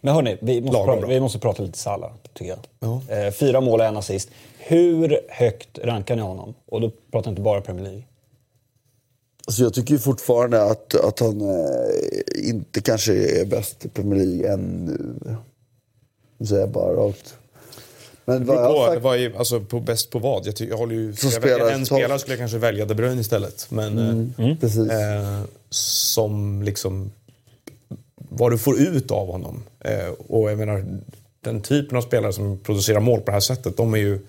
Men hörni, vi måste, prata, vi måste prata lite Salah, tycker jag. Ja. Eh, fyra mål och en assist. Hur högt rankar ni honom? Och då pratar jag inte bara Premier League. Alltså jag tycker fortfarande att, att han eh, inte kanske är bäst i Premier League ännu. Det säger jag bara rakt. Men vad på, sagt... vad är, alltså på bäst på vad? Jag, tycker, jag håller ju... Som jag spelare, en spelare skulle jag kanske välja De Bruyne istället. Men, mm. Eh, mm. Eh, som liksom... Vad du får ut av honom. Eh, och jag menar, den typen av spelare som producerar mål på det här sättet, de är ju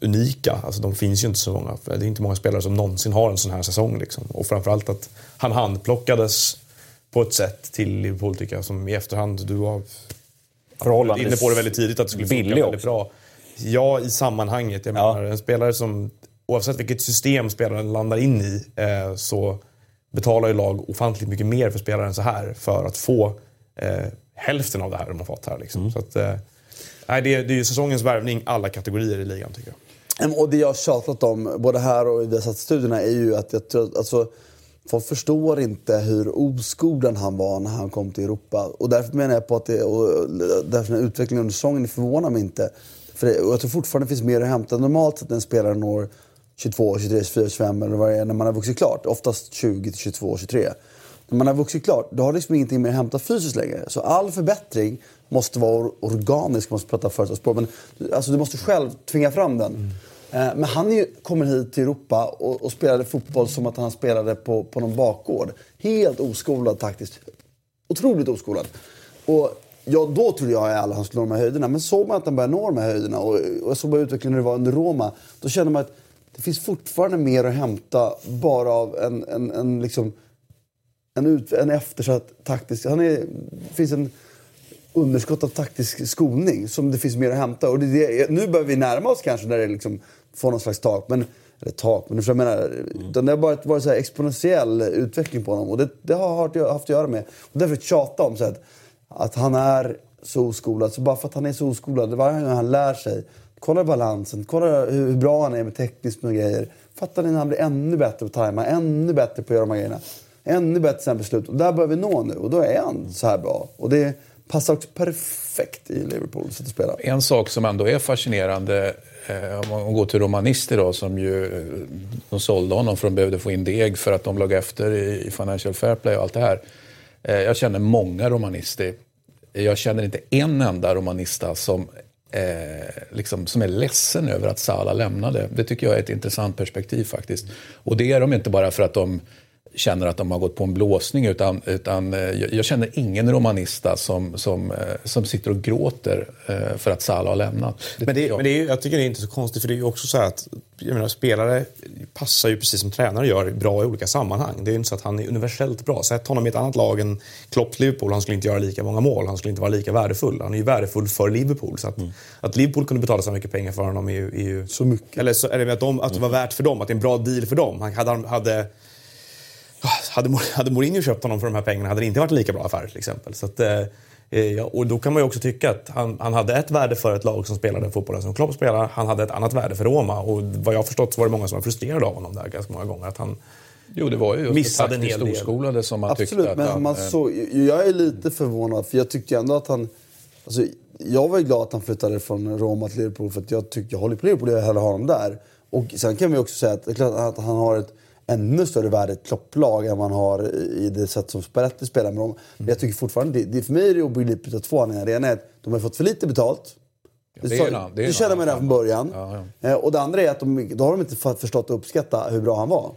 unika. Alltså, de finns ju inte så många. Det är inte många spelare som någonsin har en sån här säsong. Liksom. Och framförallt att han handplockades på ett sätt till Liverpool tycker jag, som i efterhand, du var inne på det väldigt tidigt, att det skulle funka väldigt också. bra. Ja, i sammanhanget. Jag ja. menar, en spelare som, oavsett vilket system spelaren landar in i, eh, så betalar ju lag ofantligt mycket mer för spelaren så här för att få eh, hälften av det här de har fått här. Liksom. Mm. Så att, eh, det, är, det är ju säsongens värvning alla kategorier i ligan tycker jag. Och det jag har tjatat om, både här och i Viasat-studierna, är ju att jag tror alltså, Folk förstår inte hur oskolad han var när han kom till Europa. Och därför menar jag på att det, och därför den utvecklingen under säsongen förvånar mig inte. För det, och jag tror fortfarande det finns mer att hämta. Normalt sett när en spelare når 22, 23, 24, 25 eller vad det är när man har vuxit klart. Oftast 20 22, 23. När man har vuxit klart, då har liksom ingenting mer att hämta fysiskt längre. Så all förbättring måste vara organisk, man måste prata företagsspråk. Men alltså, du måste själv tvinga fram den. Mm. Eh, men han ju, kommer hit till Europa och, och, spelade fotboll som att han spelade på, på någon bakgård. Helt oskolad taktiskt. Otroligt oskolad. Och ja, då trodde jag att han skulle nå de här höjderna. Men såg man att han började nå de här höjderna och, och jag såg utvecklingen när det var under Roma. Då kände man att det finns fortfarande mer att hämta bara av en, en, en, liksom, en, ut, en eftersatt taktisk... Han är, det finns en underskott av taktisk skolning som det finns mer att hämta. Och det, det, nu börjar vi närma oss kanske när det liksom får någon slags tak. Men, eller tak, men jag menar, mm. det har bara varit så här exponentiell utveckling på honom. Och det, det har haft, att göra med, och därför tjata om så att, att han är så oskolad. Så bara för att han är så oskolad, varje gång han lär sig, kolla balansen, kolla hur bra han är med tekniskt med grejer. Fattar ni när han blir ännu bättre på att tajma, ännu bättre på att göra de här grejerna. ännu bättre beslut. Och där bör vi nå nu och då är han så här bra. Och det passar också perfekt i Liverpool att spela. En sak som ändå är fascinerande Eh, om man går till Romanister då som ju, eh, de sålde honom för att de behövde få in deg för att de låg efter i Financial Fair Play och allt det här. Eh, jag känner många romanister. Jag känner inte en enda romanista som, eh, liksom, som är ledsen över att Salah lämnade. Det tycker jag är ett intressant perspektiv faktiskt. Och det är de inte bara för att de känner att de har gått på en blåsning. Utan, utan eh, jag känner ingen romanista som, som, eh, som sitter och gråter eh, för att Salah har lämnat. Det men det, jag. Men det är, jag tycker det är inte så konstigt för det är ju också så att jag menar, spelare passar ju precis som tränare gör bra i olika sammanhang. Det är ju inte så att han är universellt bra. Sätt honom i ett annat lag än Klopps Liverpool, han skulle inte göra lika många mål. Han skulle inte vara lika värdefull. Han är ju värdefull för Liverpool. Så att, mm. att Liverpool kunde betala så mycket pengar för honom är ju... Är ju så mycket. Eller så, det att, de, att det var värt för dem, att det är en bra deal för dem. Han hade, hade hade, hade Mourinho köpt honom för de här pengarna hade det inte varit en lika bra affär till exempel. Så att, eh, ja, och då kan man ju också tycka att han, han hade ett värde för ett lag som spelade fotbollen som Klopp spelar. Han hade ett annat värde för Roma och vad jag har förstått så var det många som var frustrerade av honom där ganska många gånger. Att han, Jo, det var ju just missade en hel del. som man Absolut, tyckte att men han, man så, jag är lite förvånad för jag tyckte ändå att han... Alltså, jag var ju glad att han flyttade från Roma till Liverpool för att jag, tycker, jag håller på Liverpool och jag hellre ha honom där. Och sen kan vi också säga att, att han har ett ännu större värde ett klopplag än man har i det sätt som Spalletti spelar med dem. Men jag tycker fortfarande, det, det för mig är det obegripligt av två anledningar. Det ena är att de har fått för lite betalt. Ja, det, är det, det känner man redan från början. Ja, ja. Eh, och det andra är att de, då har de inte förstått att uppskatta hur bra han var.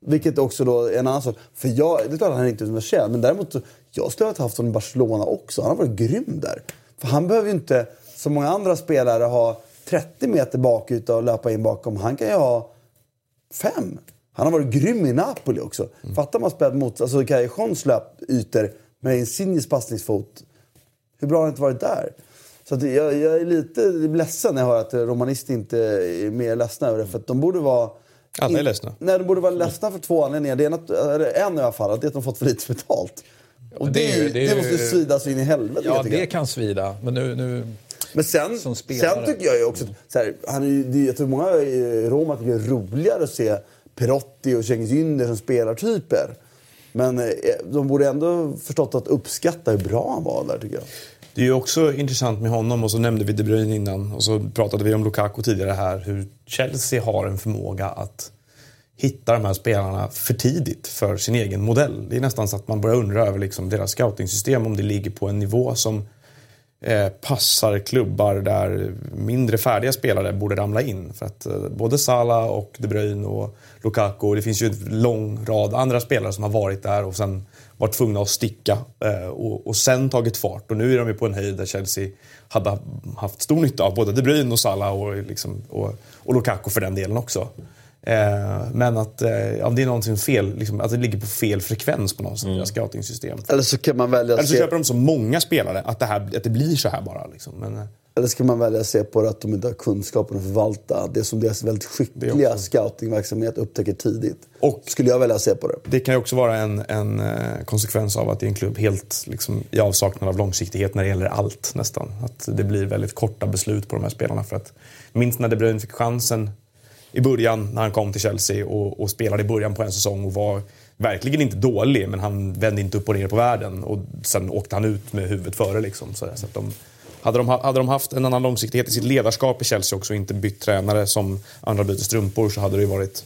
Vilket också då är en annan sak. För jag, det är klart att han är inte universell, men däremot jag skulle ha haft honom i Barcelona också. Han har varit grym där. För han behöver ju inte, som många andra spelare, ha 30 meter bakut och löpa in bakom. Han kan ju ha fem. Han har varit grym i Napoli också. Mm. Fattar man spelat mot alltså Cajejons löpytor med Insignes passningsfot. Hur bra har han inte varit där? Så att jag, jag, är lite ledsen när jag hör att romanister inte är mer ledsna över det. För att de borde vara... Alla är ledsna. Nej, de borde vara ledsna för två anledningar. Det är något, en i alla fall, att det är att de fått för lite betalt. Och det, det, det, det måste svida så in i helvete. Ja, det kan svida. Men nu... nu... Men sen, sen tycker jag ju också... Så här, han är, jag tror många i Roma tycker det är roligare att se Perotti och Cengiz Ynder som spelartyper. Men eh, de borde ändå förstått att uppskatta hur bra han var där tycker jag. Det är ju också intressant med honom och så nämnde vi De Bruyne innan och så pratade vi om Lukaku tidigare här. Hur Chelsea har en förmåga att hitta de här spelarna för tidigt för sin egen modell. Det är nästan så att man börjar undra över liksom deras scouting-system om det ligger på en nivå som Eh, passar klubbar där mindre färdiga spelare borde ramla in. För att eh, både Salah och De Bruyne och Lukaku, det finns ju en lång rad andra spelare som har varit där och sen varit tvungna att sticka eh, och, och sen tagit fart. Och nu är de ju på en höjd där Chelsea hade haft stor nytta av både De Bruyne och Salah och, liksom, och, och Lukaku för den delen också. Eh, men att eh, ja, det är någonting fel, liksom, att det ligger på fel frekvens på något sätt, mm. scouting-system. Eller så kan man välja Eller så se... köper de så många spelare att det, här, att det blir så här bara. Liksom. Men, eh. Eller så kan man välja att se på det att de inte har kunskapen att förvalta det som deras väldigt skickliga scoutingverksamhet upptäcker tidigt. Och skulle jag välja att se på det. Det kan ju också vara en, en konsekvens av att det är en klubb helt liksom, i avsaknad av långsiktighet när det gäller allt nästan. Att det blir väldigt korta beslut på de här spelarna. För att, minst när De Bruyne fick chansen i början när han kom till Chelsea och, och, spelade i början på en säsong och var verkligen inte dålig men han vände inte upp och ner på världen och sen åkte han ut med huvudet före. Liksom, så, så att de, hade, de, hade de haft en annan långsiktighet i sitt ledarskap i Chelsea också och inte bytt tränare som andra byter strumpor så hade det ju varit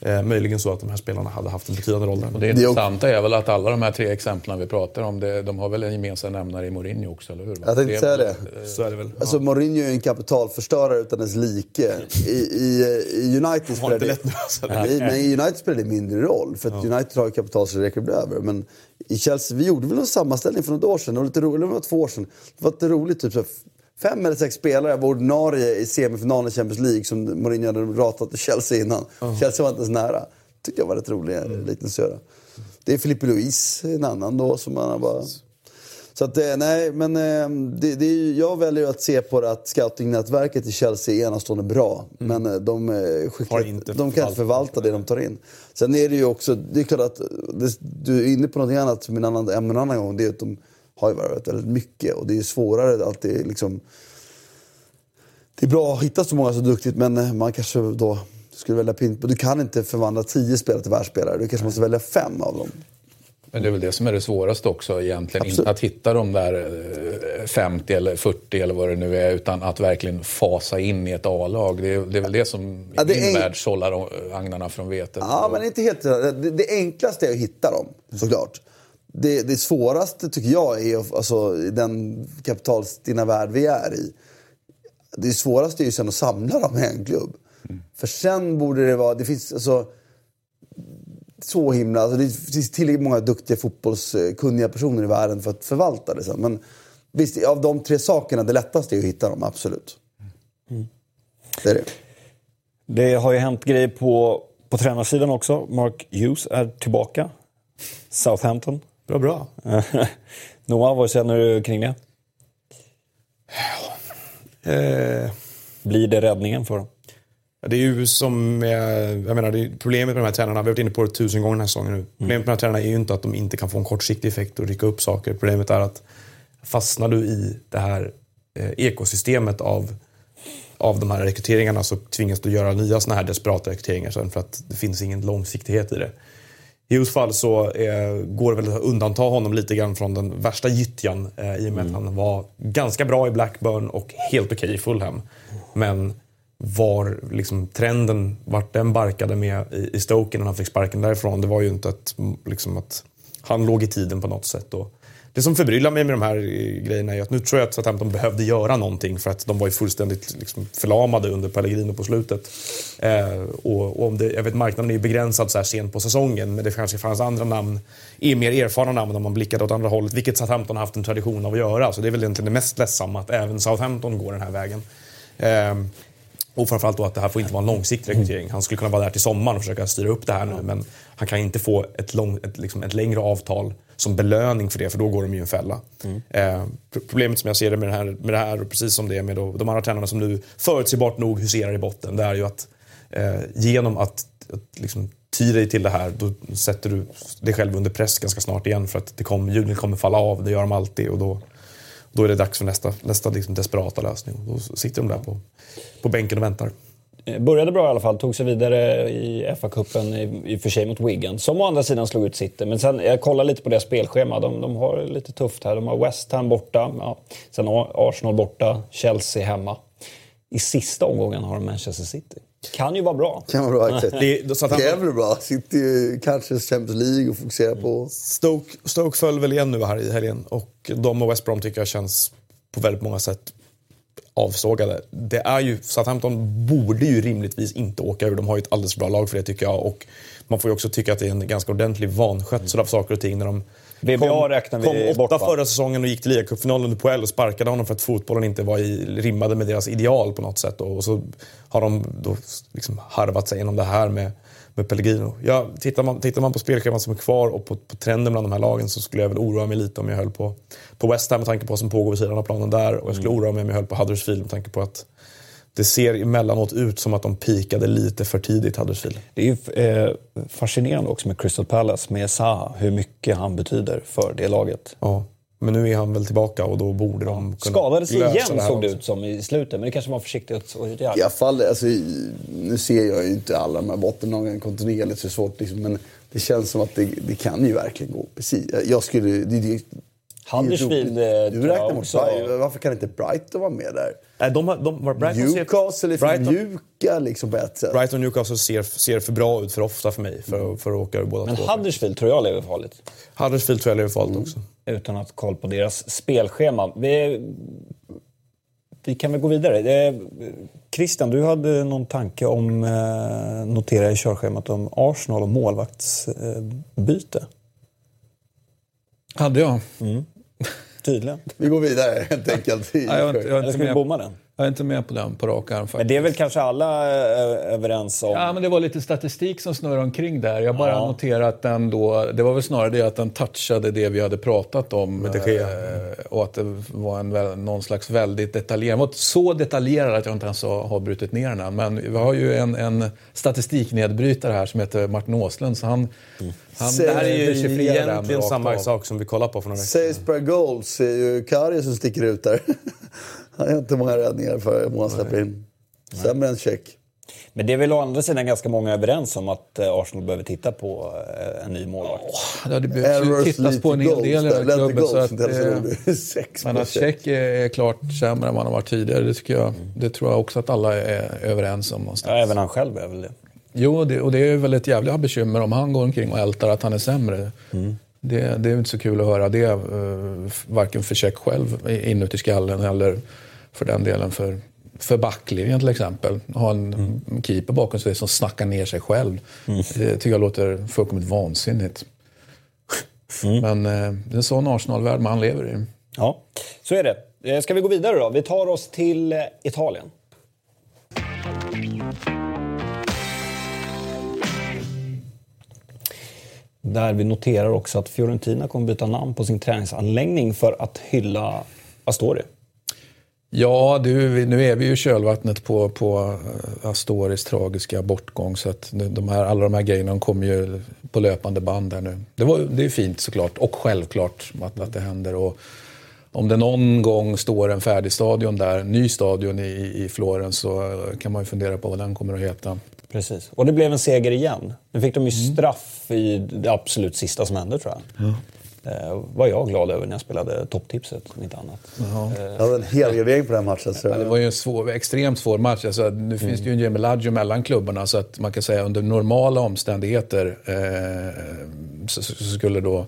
Eh, möjligen så att de här spelarna hade haft en betydande roll där. Och det intressanta är väl att alla de här tre exemplen vi pratar om, det, de har väl en gemensam nämnare i Mourinho också, eller hur? Jag tänkte säga det. Så är det väl. Alltså, Mourinho är en kapitalförstörare utan dess like. I, i, i United spelar det... Alltså. Nej, men i United spelar det mindre roll, för att ja. United har ju kapital så det räcker över. Men i Chelsea, vi gjorde väl en sammanställning för något år sedan, det var lite roligt, det var två år sedan. Det var lite roligt, typ så fem eller sex spelare var ordinarie i semifinalen i Champions League som Mourinho hade ratat till Chelsea innan. Uh. Chelsea var inte ens nära. tyckte jag var rätt rolig mm. liknelse. Det är Filippe Luis, en annan då som man bara... Så att, eh, nej, men eh, det, det, jag väljer att se på det att scoutingnätverket i Chelsea är enastående bra. Mm. Men eh, de, skickligt, de kan inte förvalta det de tar in. Sen är det ju också, det är klart att det, du är inne på något annat som en annan ämne en annan gång. Det är att de har ju varit väldigt mycket och det är svårare att det liksom... Det är bra att hitta så många så duktigt men man kanske då skulle välja Pint. Du kan inte förvandla tio spelare till världsspelare. Du kanske måste välja fem av dem. Men det är väl det som är det svåraste också egentligen. Absolut. Inte att hitta de där 50 eller 40 eller vad det nu är, utan att verkligen fasa in i ett A-lag. Det, är, det är väl det som ja, det i min är... värld sållar agnarna från vetet. Ja, men inte helt... Det, det enklaste är att hitta dem, såklart. Det, det svåraste tycker jag är alltså, den kapitalstinna värld vi är i. Det svåraste är ju sen att samla dem i en klubb. Mm. För sen borde det vara... Det finns alltså så himla... Alltså det finns tillräckligt många duktiga fotbollskunniga personer i världen för att förvalta det sen. Men visst, av de tre sakerna, det lättaste är att hitta dem, absolut. Mm. Det är det. Det har ju hänt grejer på, på tränarsidan också. Mark Hughes är tillbaka. Southampton. Bra, bra. Noah, vad känner du kring det? Eh. Blir det räddningen för dem? Det är ju som, jag menar, det är problemet med de här tränarna, vi har varit inne på det tusen gånger den här säsongen nu. Mm. Problemet med de här tränarna är ju inte att de inte kan få en kortsiktig effekt och rycka upp saker. Problemet är att fastnar du i det här eh, ekosystemet av, av de här rekryteringarna så tvingas du göra nya såna här desperata rekryteringar sen för att det finns ingen långsiktighet i det. I Hughes fall så eh, går det väl att undanta honom lite grann från den värsta gyttjan eh, i och med mm. att han var ganska bra i Blackburn och helt okej okay i Fulham. Men var liksom trenden, vart den barkade med i, i Stoke när han fick sparken därifrån, det var ju inte att, liksom att han låg i tiden på något sätt. Och det som förbryllar mig med de här grejerna är att nu tror jag att Southampton behövde göra någonting för att de var ju fullständigt liksom förlamade under Pellegrino på slutet. Eh, och, och, om det, jag vet marknaden är ju begränsad så här sent på säsongen men det kanske fanns andra namn, är mer erfarna namn om man blickade åt andra hållet, vilket Southampton har haft en tradition av att göra. Så det är väl egentligen det mest ledsamma att även Southampton går den här vägen. Eh, och framförallt då att det här får inte vara en långsiktig rekrytering. Han skulle kunna vara där till sommaren och försöka styra upp det här nu men han kan inte få ett, lång, ett, liksom ett längre avtal som belöning för det för då går de ju en fälla. Mm. Eh, problemet som jag ser det med det här, med det här precis som det är med då, de andra tränarna som nu förutsägbart nog huserar i botten, det är ju att eh, genom att, att liksom, ty dig till det här, då sätter du dig själv under press ganska snart igen för att det kommer, hjulen kommer falla av, det gör de alltid och då då är det dags för nästa, nästa liksom desperata lösning. Då sitter de där på, på bänken och väntar. Eh, började bra i alla fall, tog sig vidare i FA-cupen i, i och för sig mot Wigan. Som å andra sidan slog ut City. Men sen, jag kollar lite på deras spelschema. De, de har lite tufft här. De har West Ham borta, ja. sen Arsenal borta, Chelsea hemma. I sista omgången har de Manchester City. Kan ju vara bra. Kan vara bra, exakt. det, så bra. City kanske Champions League och fokusera på... Stoke, Stoke föll väl igen nu här i helgen och de och West Brom tycker jag känns på väldigt många sätt avsågade. Det är ju, Southampton borde ju rimligtvis inte åka ur. De har ju ett alldeles bra lag för det tycker jag. Och man får ju också tycka att det är en ganska ordentlig vanskötsel av saker och ting när de VBA kom, räknar vi kom åtta bort, förra säsongen och gick till ligacupfinalen under Puel och sparkade honom för att fotbollen inte var i, rimmade med deras ideal på något sätt. Och, så har de då liksom harvat sig igenom det här med, med Pellegrino. Ja, tittar, man, tittar man på spelschemat som är kvar och på, på, trenden bland de här lagen så skulle jag väl oroa mig lite om jag höll på, på West Ham med tanke på vad som pågår vid sidan av planen där. Och jag skulle mm. oroa mig om jag höll på Huddersfield med tanke på att det ser emellanåt ut som att de pikade lite för tidigt, Huddersfield. Det är ju eh, fascinerande också med Crystal Palace, med Zaha, hur mycket han betyder för det laget. Ja. Men nu är han väl tillbaka och då borde de kunna Skadade sig igen såg det ut som i slutet, men det kanske var försiktigt att göra. I alla fall, alltså, nu ser jag ju inte alla de här bottenlagen kontinuerligt, så det svårt liksom, men det känns som att det, det kan ju verkligen gå precis. Jag skulle, det, det, Huddersfield Du räknar mot också... Varför kan inte Brighton vara med där? Nej, de, de, Brighton Newcastle är för mjuka liksom på ett sätt. Brighton och Newcastle ser, ser för bra ut för ofta för mig för, för att åka ur båda Men två. Huddersfield tror jag lever farligt. Huddersfield tror jag lever farligt mm. också. Utan att ha koll på deras spelschema. Vi, vi kan väl gå vidare. Christian, du hade någon tanke om, eh, notera i körschemat, om Arsenal och målvaktsbyte. Hade jag. Mm. Tydligen. Vi går vidare helt enkelt. ja, jag, jag, jag, jag ska vi bomma den? Jag är inte med på den på rak arm faktiskt. Men det är väl kanske alla eh, överens om? Ja, men det var lite statistik som snurrade omkring där. Jag bara ja. noterar att den då, det var väl snarare det att den touchade det vi hade pratat om. Med det eh, och att det var en, någon slags väldigt detaljerad, var så detaljerad att jag inte ens har brutit ner den än. Men vi har ju en, en statistiknedbrytare här som heter Martin Åslund. Så han, mm. han det här är ju egentligen samma sak som vi kollade på för några veckor Saves per goals är ju Kari som sticker ut där. Han har inte många räddningar för mål han släpper in. Sämre än check. Men det är väl å andra sidan ganska många överens om att eh, Arsenal behöver titta på eh, en ny målvakt. Oh, det behöver tittas på en hel del i den här klubben. Så att, eh, men att Tjeck är klart sämre än vad han har varit tidigare, det, tycker jag, det tror jag också att alla är överens om. Någonstans. Ja, även han själv är väl det. Jo, det, och det är väl ett jävla bekymmer om han går omkring och ältar att han är sämre. Mm. Det, det, är inte så kul att höra det, varken för Tjeck själv inuti skallen eller för den delen för för backlinjen till exempel. Ha en mm. keeper bakom sig som snackar ner sig själv. Mm. Det tycker jag låter fullkomligt vansinnigt. Mm. Men eh, det är en sån Arsenal-värld man lever i. Ja, så är det. Eh, ska vi gå vidare då? Vi tar oss till eh, Italien. Där vi noterar också att Fiorentina kommer byta namn på sin träningsanläggning för att hylla Astori. Ja, du, nu är vi ju i kölvattnet på, på eh, Astoris tragiska bortgång. Så att de här, alla de här grejerna kommer ju på löpande band här nu. Det, var, det är fint såklart och självklart att, att det händer. Och om det någon gång står en färdig stadion där, ny stadion i, i Florens så kan man ju fundera på vad den kommer att heta. Precis. Och det blev en seger igen. Nu fick de ju mm. straff i det absolut sista som hände tror jag. Ja eh, var jag glad över när jag spelade topptipset, om inte annat. Jaha. Eh, jag hade en helgardering på den matchen. Så... Det var ju en svår, extremt svår match. Alltså, nu mm. finns det ju en Gemelaggio mellan klubbarna så att man kan säga under normala omständigheter eh, så, så, skulle då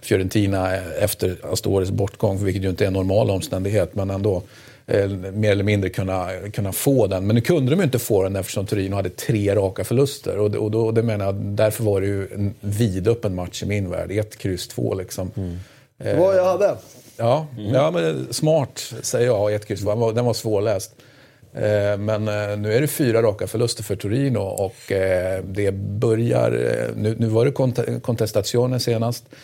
Fiorentina efter Astoris bortgång, vilket ju inte är en normal omständighet, men ändå eh, mer eller mindre kunna, kunna få den. Men nu kunde de inte få den eftersom Torino hade tre raka förluster. Och, och, då, det menar jag, därför var det ju en vidöppen match i min värld. Ett, kryss, två liksom. Mm. Eh, Vad jag hade? Ja, mm. ja men smart säger jag, ett kryss, två. Den var svårläst. Eh, men eh, nu är det fyra raka förluster för Torino och eh, det börjar... Nu, nu var det contestationen senast eh,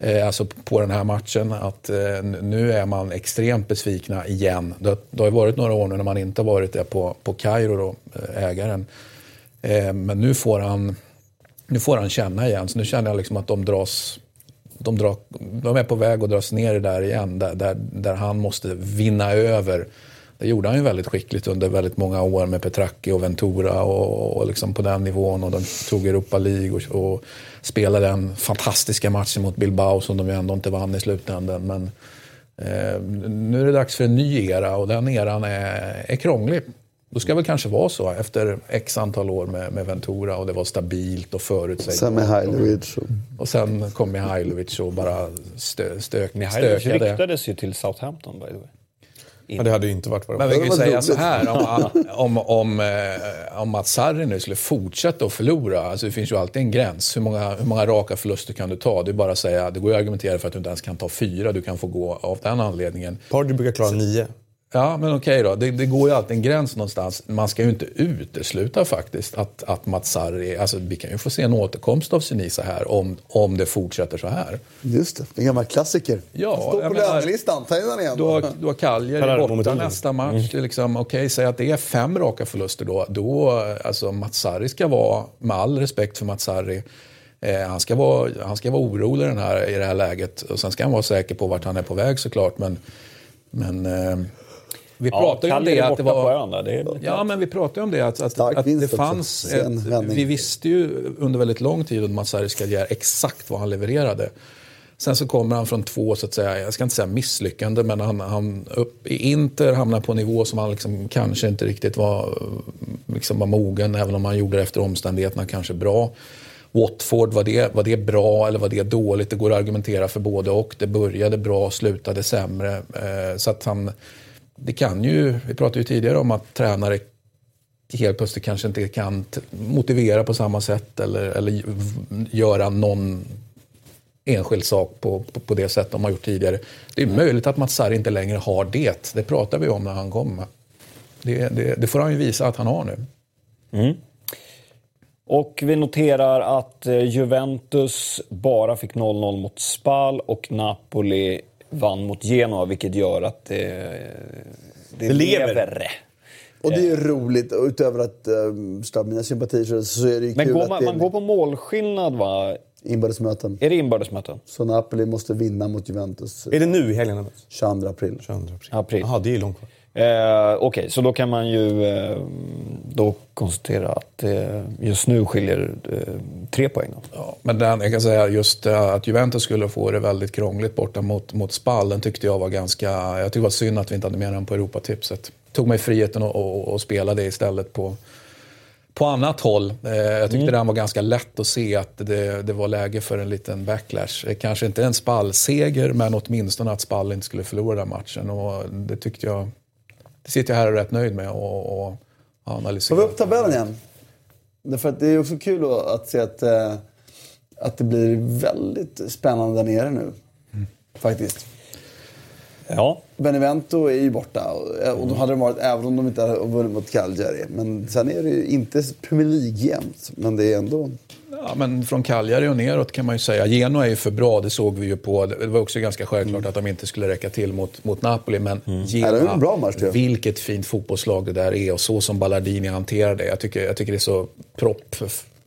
Eh, alltså på den här matchen. Att eh, nu är man extremt besvikna igen. Det, det har varit några år nu när man inte varit det på, på Kairo, då, eh, ägaren. Eh, men nu får, han, nu får han känna igen. Så nu känner jag liksom att de dras de, drar, de är på väg att dras ner där igen, där, där, där han måste vinna över det gjorde han ju väldigt skickligt under väldigt många år med Petracchi och Ventura och, och liksom på den nivån. Och de tog Europa League och, och, spelade den fantastiska matchen mot Bilbao som de ju ändå inte vann i slutändan. Men eh, nu är det dags för en ny era och den eran är, är krånglig. Då ska det väl kanske vara så efter x antal år med, med Ventura och det var stabilt och förutsägbart. Sen med Hajlovic. Och... och sen kom Mihailovic och bara stö, stök, Mihailovic stökade. ryktades ju till Southampton by the way. Men det hade ju inte varit vad Men vi kan ju säga så här, om, om, om, eh, om Mats Sarri nu skulle fortsätta att förlora, alltså det finns ju alltid en gräns. Hur många, hur många raka förluster kan du ta? Det är bara att säga, det går ju att argumentera för att du inte ens kan ta fyra, du kan få gå av den anledningen. Pardy brukar klara nio. Ja, men okej då. Det, det, går ju alltid en gräns någonstans. Man ska ju inte utesluta faktiskt att, att Mats Sarri, alltså vi kan ju få se en återkomst av Sinisa här om, om det fortsätter så här. Just det, en gammal klassiker. Ja, Står på lönelistan, ta in igen. Du har, du har Cagliari borta nästa match. Mm. Liksom, okej, okay, säg att det är fem raka förluster då. Då, alltså Mats Sarri ska vara, med all respekt för Mats Sarri, eh, han, ska vara, han ska vara orolig i, den här, i det här läget. Och sen ska han vara säker på vart han är på väg såklart. Men, men eh, vi pratade ja, om det att det var... Ön, det ja, men vi pratade om det att, att, att det fanns... Ett, vi visste ju under väldigt lång tid under Mats Sarris karriär exakt vad han levererade. Sen så kommer han från två, så att säga, jag ska inte säga misslyckande, men han, han upp i Inter hamnar på en nivå som han liksom kanske inte riktigt var, liksom var mogen, även om han gjorde det efter omständigheterna kanske bra. Watford, var det, var det bra eller var det dåligt? Det går att argumentera för både och. Det började bra, slutade sämre. Eh, så att han det kan ju, vi pratade ju tidigare om att tränare helt plötsligt kanske inte kan motivera på samma sätt eller, eller göra någon enskild sak på, på, på, det sätt de har gjort tidigare. Det är möjligt att Mats Sarri inte längre har det. Det pratar vi om när han kommer. Det, det, det får han ju visa att han har nu. Mm. Och vi noterar att eh, Juventus bara fick 0-0 mot Spal och Napoli vann mot Genoa, vilket gör att det, det, det lever. lever. Och det är roligt, och utöver att um, mina sympatier så är det ju Men kul går man, att det man går på målskillnad va? Inbördesmöten. Är det inbördesmöten? Så Napoli måste vinna mot Juventus. Är det nu i helgen? 22 april. 22 april. april. Jaha, det är långt kvar. Eh, Okej, okay, så då kan man ju eh, då konstatera att eh, just nu skiljer eh, tre poäng. Ja, men den, jag kan säga just eh, att Juventus skulle få det väldigt krångligt borta mot, mot Spal, den tyckte jag var ganska... Jag tyckte det var synd att vi inte hade med den på Europatipset. Tog mig friheten att och, och spela det istället på, på annat håll. Eh, jag tyckte mm. den var ganska lätt att se att det, det var läge för en liten backlash. Kanske inte en Spal-seger, men åtminstone att Spal inte skulle förlora den matchen. Och det tyckte jag det sitter jag här och är rätt nöjd med och, och analyserar. Får vi upp tabellen igen? Därför att det är också kul att se att, äh, att det blir väldigt spännande där nere nu. Mm. Faktiskt. Ja. Benevento är ju borta. Och då hade de varit, även om de inte hade vunnit mot Cagliari. Men sen är det ju inte Premier League jämt. Men det är ändå... Ja, men från Cagliari och neråt kan man ju säga. Genoa är ju för bra, det såg vi ju på. Det var också ganska självklart mm. att de inte skulle räcka till mot, mot Napoli. Men mm. Genoa, bra match, vilket fint fotbollslag det där är. Och så som Ballardini hanterar det. Jag tycker, jag tycker det är så propp,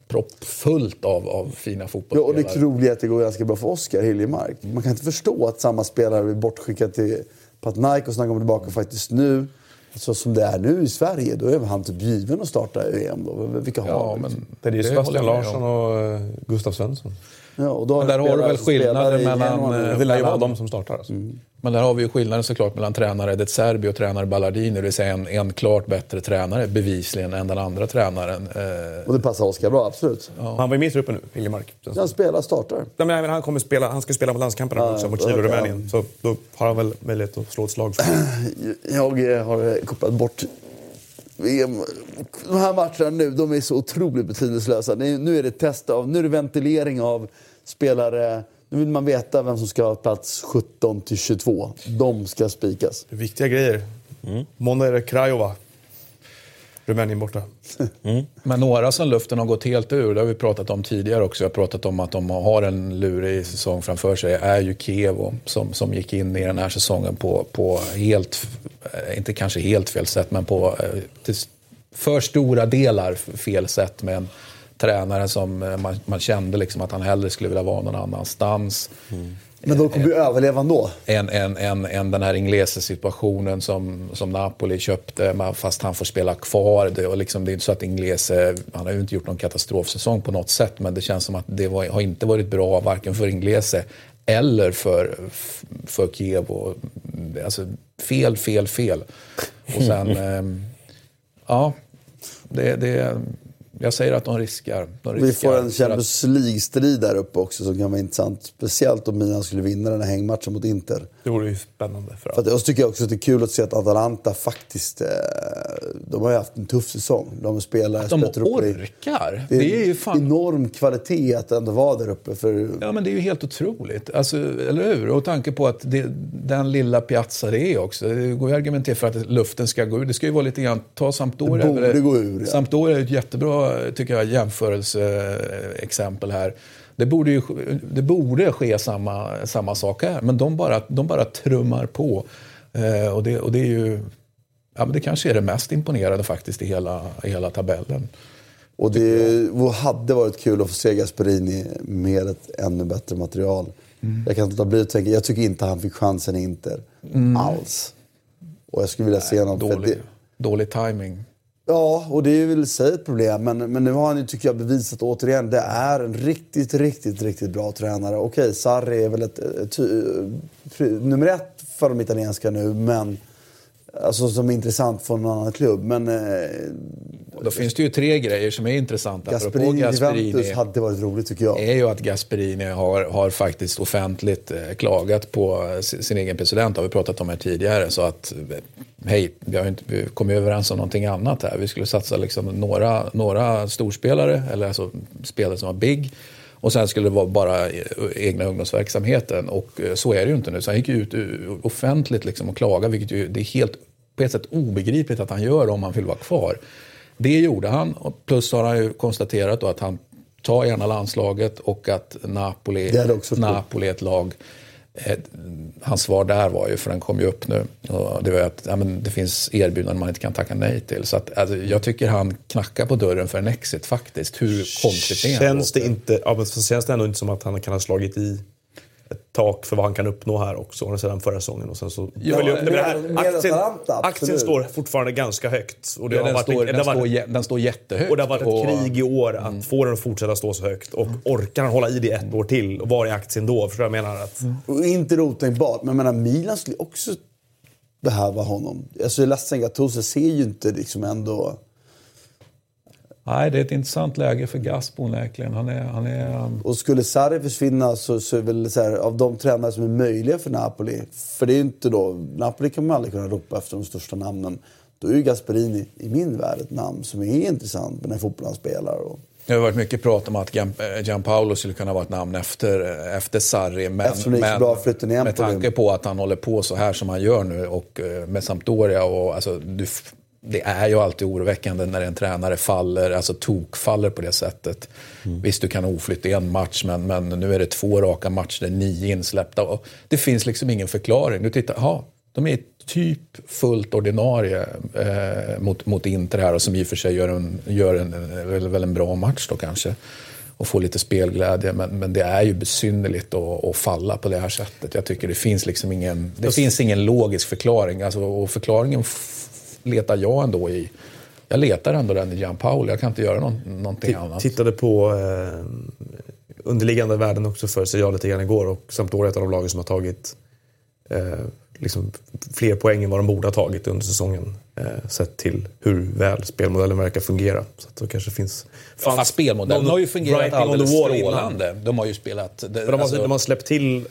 proppfullt av, av fina fotbollsspelare. Ja, och det roliga är att det går ganska bra för Oskar Hiljemark. Man kan inte förstå att samma spelare blir bortskickad till Panathinaikos när han kommer tillbaka faktiskt nu så som det är nu i Sverige, då är han typ given att starta EM. Då. Vilka ja, har men Det är ju Sebastian Larsson och uh, Gustav Svensson. Ja, och då men där har du väl skillnader mellan... Lär ju vara de som startar. Alltså. Mm. Men där har vi ju skillnaden såklart mellan tränare De Serbi och tränare Ballardini. Det vill säga en, en klart bättre tränare bevisligen än den andra tränaren. Eh... Och det passar Oskar bra, absolut. Ja. Han var ju med i truppen nu, Hiljemark. Han spelar, startar. Ja, men han, kommer spela, han ska spela på landskamperna ja, också mot Chile och Rumänien. Så då har han väl möjlighet att slå ett slag för Jag eh, har kopplat bort VM. De här matcherna nu, de är så otroligt betydelselösa. Nu är det test av, nu är det ventilering av spelare nu vill man veta vem som ska ha plats 17 till 22. De ska spikas. Det är viktiga grejer. Mm. Måndag är det Krajova. Rumänien borta. Mm. Men några som luften har gått helt ur, det har vi pratat om tidigare också. Jag har pratat om att de har en lurig säsong framför sig. är ju Kievo som, som gick in i den här säsongen på, på helt, eh, inte kanske helt fel sätt, men på eh, för stora delar fel sätt. Med en tränare som eh, man, man kände liksom att han hellre skulle vilja vara någon annanstans. Mm. Men de kommer ju överleva ändå. Än, än, än, än den här Inglese-situationen som, som Napoli köpte, fast han får spela kvar. Det, och liksom, det är inte så att Inglese, han har ju inte gjort någon katastrofsäsong på något sätt, men det känns som att det var, har inte varit bra varken för Inglese eller för, för Kiev. Och, alltså, fel, fel, fel. Och sen, eh, ja, det, det, jag säger att de riskar. De riskar vi får en Champions League-strid där uppe också som kan vara intressant. Speciellt om Milan skulle vinna den här hängmatchen mot Inter. Det vore ju spännande. För, för att, och så tycker jag också att det är kul att se att Atalanta faktiskt... Eh, de har ju haft en tuff säsong. De spelar... Att de orkar! Det är, det är ju fan... enorm kvalitet att ändå vara där uppe. För... Ja, men det är ju helt otroligt. Alltså, eller hur? Och tanke på att det, den lilla Piazza det är också. Det går ju att argumentera för att luften ska gå ur. Det ska ju vara lite grann... Ta Sampdoria. Det borde gå ur, ja. Sampdoria är ett jättebra tycker jag, jämförelseexempel här. Det borde, ju, det borde ske samma, samma sak här, men de bara, de bara trummar på. Eh, och, det, och det är ju... Ja, men det kanske är det mest imponerande faktiskt i hela, i hela tabellen. Och det hade varit kul att få se Gasperini med ett ännu bättre material. Mm. Jag kan inte låta bli att tänka, jag tycker inte han fick chansen i Inter. Mm. Alls. Och jag skulle vilja se honom... Dålig, det... dålig timing. Ja, och det är väl i sig ett problem. Men, men nu har han ju, tycker jag, bevisat återigen. Det är en riktigt, riktigt, riktigt bra tränare. Okej, Sarri är väl ett, ett, ett, nummer ett för de italienska nu, men... Alltså som är intressant för en annan klubb. Men... Eh, Då finns det ju tre grejer som är intressanta. Gasperini, Gasperini hade varit roligt tycker jag. är ju att Gasperini har, har faktiskt offentligt eh, klagat på sin, sin egen president. Har vi pratat om här tidigare. Så att hej, vi har inte vi kommit överens om någonting annat här. Vi skulle satsa liksom några, några storspelare, eller alltså spelare som var big. Och sen skulle det vara bara egna ungdomsverksamheten. Och eh, så är det ju inte nu. Så han gick ut offentligt liksom och klagade, vilket ju, det är helt på ett sätt obegripligt att han gör om han vill vara kvar. Det gjorde han. Plus har han ju konstaterat att han tar gärna landslaget och att Napoli, Napoli är ett lag Eh, Eh, hans svar där var ju, för den kom ju upp nu, det var att ja, men det finns erbjudanden man inte kan tacka nej till. Så att, alltså, jag tycker han knackar på dörren för en exit faktiskt. Hur konstigt det Känns det inte, ja, men känns det ändå inte som att han kan ha slagit i tak för vad han kan uppnå här också sedan förra säsongen. Och sen så ja, upp det med det här. Aktien, aktien står fortfarande ganska högt. Och det ja, har den, varit, står, den, varit, står, den står jättehögt. Och det har varit ett och, krig i år att mm. få den att fortsätta stå så högt. Och orkar han hålla i det ett år till? Och var är aktien då? Förstår jag menar? Att... Mm. Och inte otänkbart, men jag menar Milan skulle också behöva honom. Alltså jag är ledsen, Gattuso ser ju inte liksom ändå... Nej, det är ett intressant läge för Gaspo onekligen. Han är, han är, um... Och skulle Sarri försvinna så, så är väl så här, av de tränare som är möjliga för Napoli. För det är inte då, Napoli kan man aldrig kunna ropa efter de största namnen. Då är ju Gasperini i min värld ett namn som är intressant med den fotboll han spelar. Och... Det har varit mycket prat om att Gianpaolo skulle kunna vara ett namn efter, efter Sarri. Men, Eftersom det gick bra flytten igen med tanke på att han håller på så här som han gör nu och eh, med Sampdoria. Och, alltså, du, det är ju alltid oroväckande när en tränare faller, alltså tokfaller på det sättet. Mm. Visst, du kan oflytta en match, men, men nu är det två raka matcher, nio insläppta. Och det finns liksom ingen förklaring. Du tittar, aha, de är typ fullt ordinarie eh, mot, mot Inter här och som i och för sig gör en, gör en, väl, väl en bra match då kanske och få lite spelglädje. Men, men det är ju besynnerligt att, att falla på det här sättet. Jag tycker det finns liksom ingen, det finns ingen logisk förklaring. Alltså, och förklaringen letar jag ändå i jag letar ändå den i Gianpaolo. Jag kan inte göra någon, någonting T annat. Tittade på eh, underliggande värden också för jag lite grann igår och Sampdoria är ett av de lagen som har tagit eh, liksom fler poäng än vad de borde ha tagit under säsongen. Eh, sett till hur väl spelmodellen verkar fungera. Så att det kanske finns... Ja, fast spelmodellen har ju fungerat alldeles strålande. De har ju spelat... Det, de, har, alltså, de har släppt till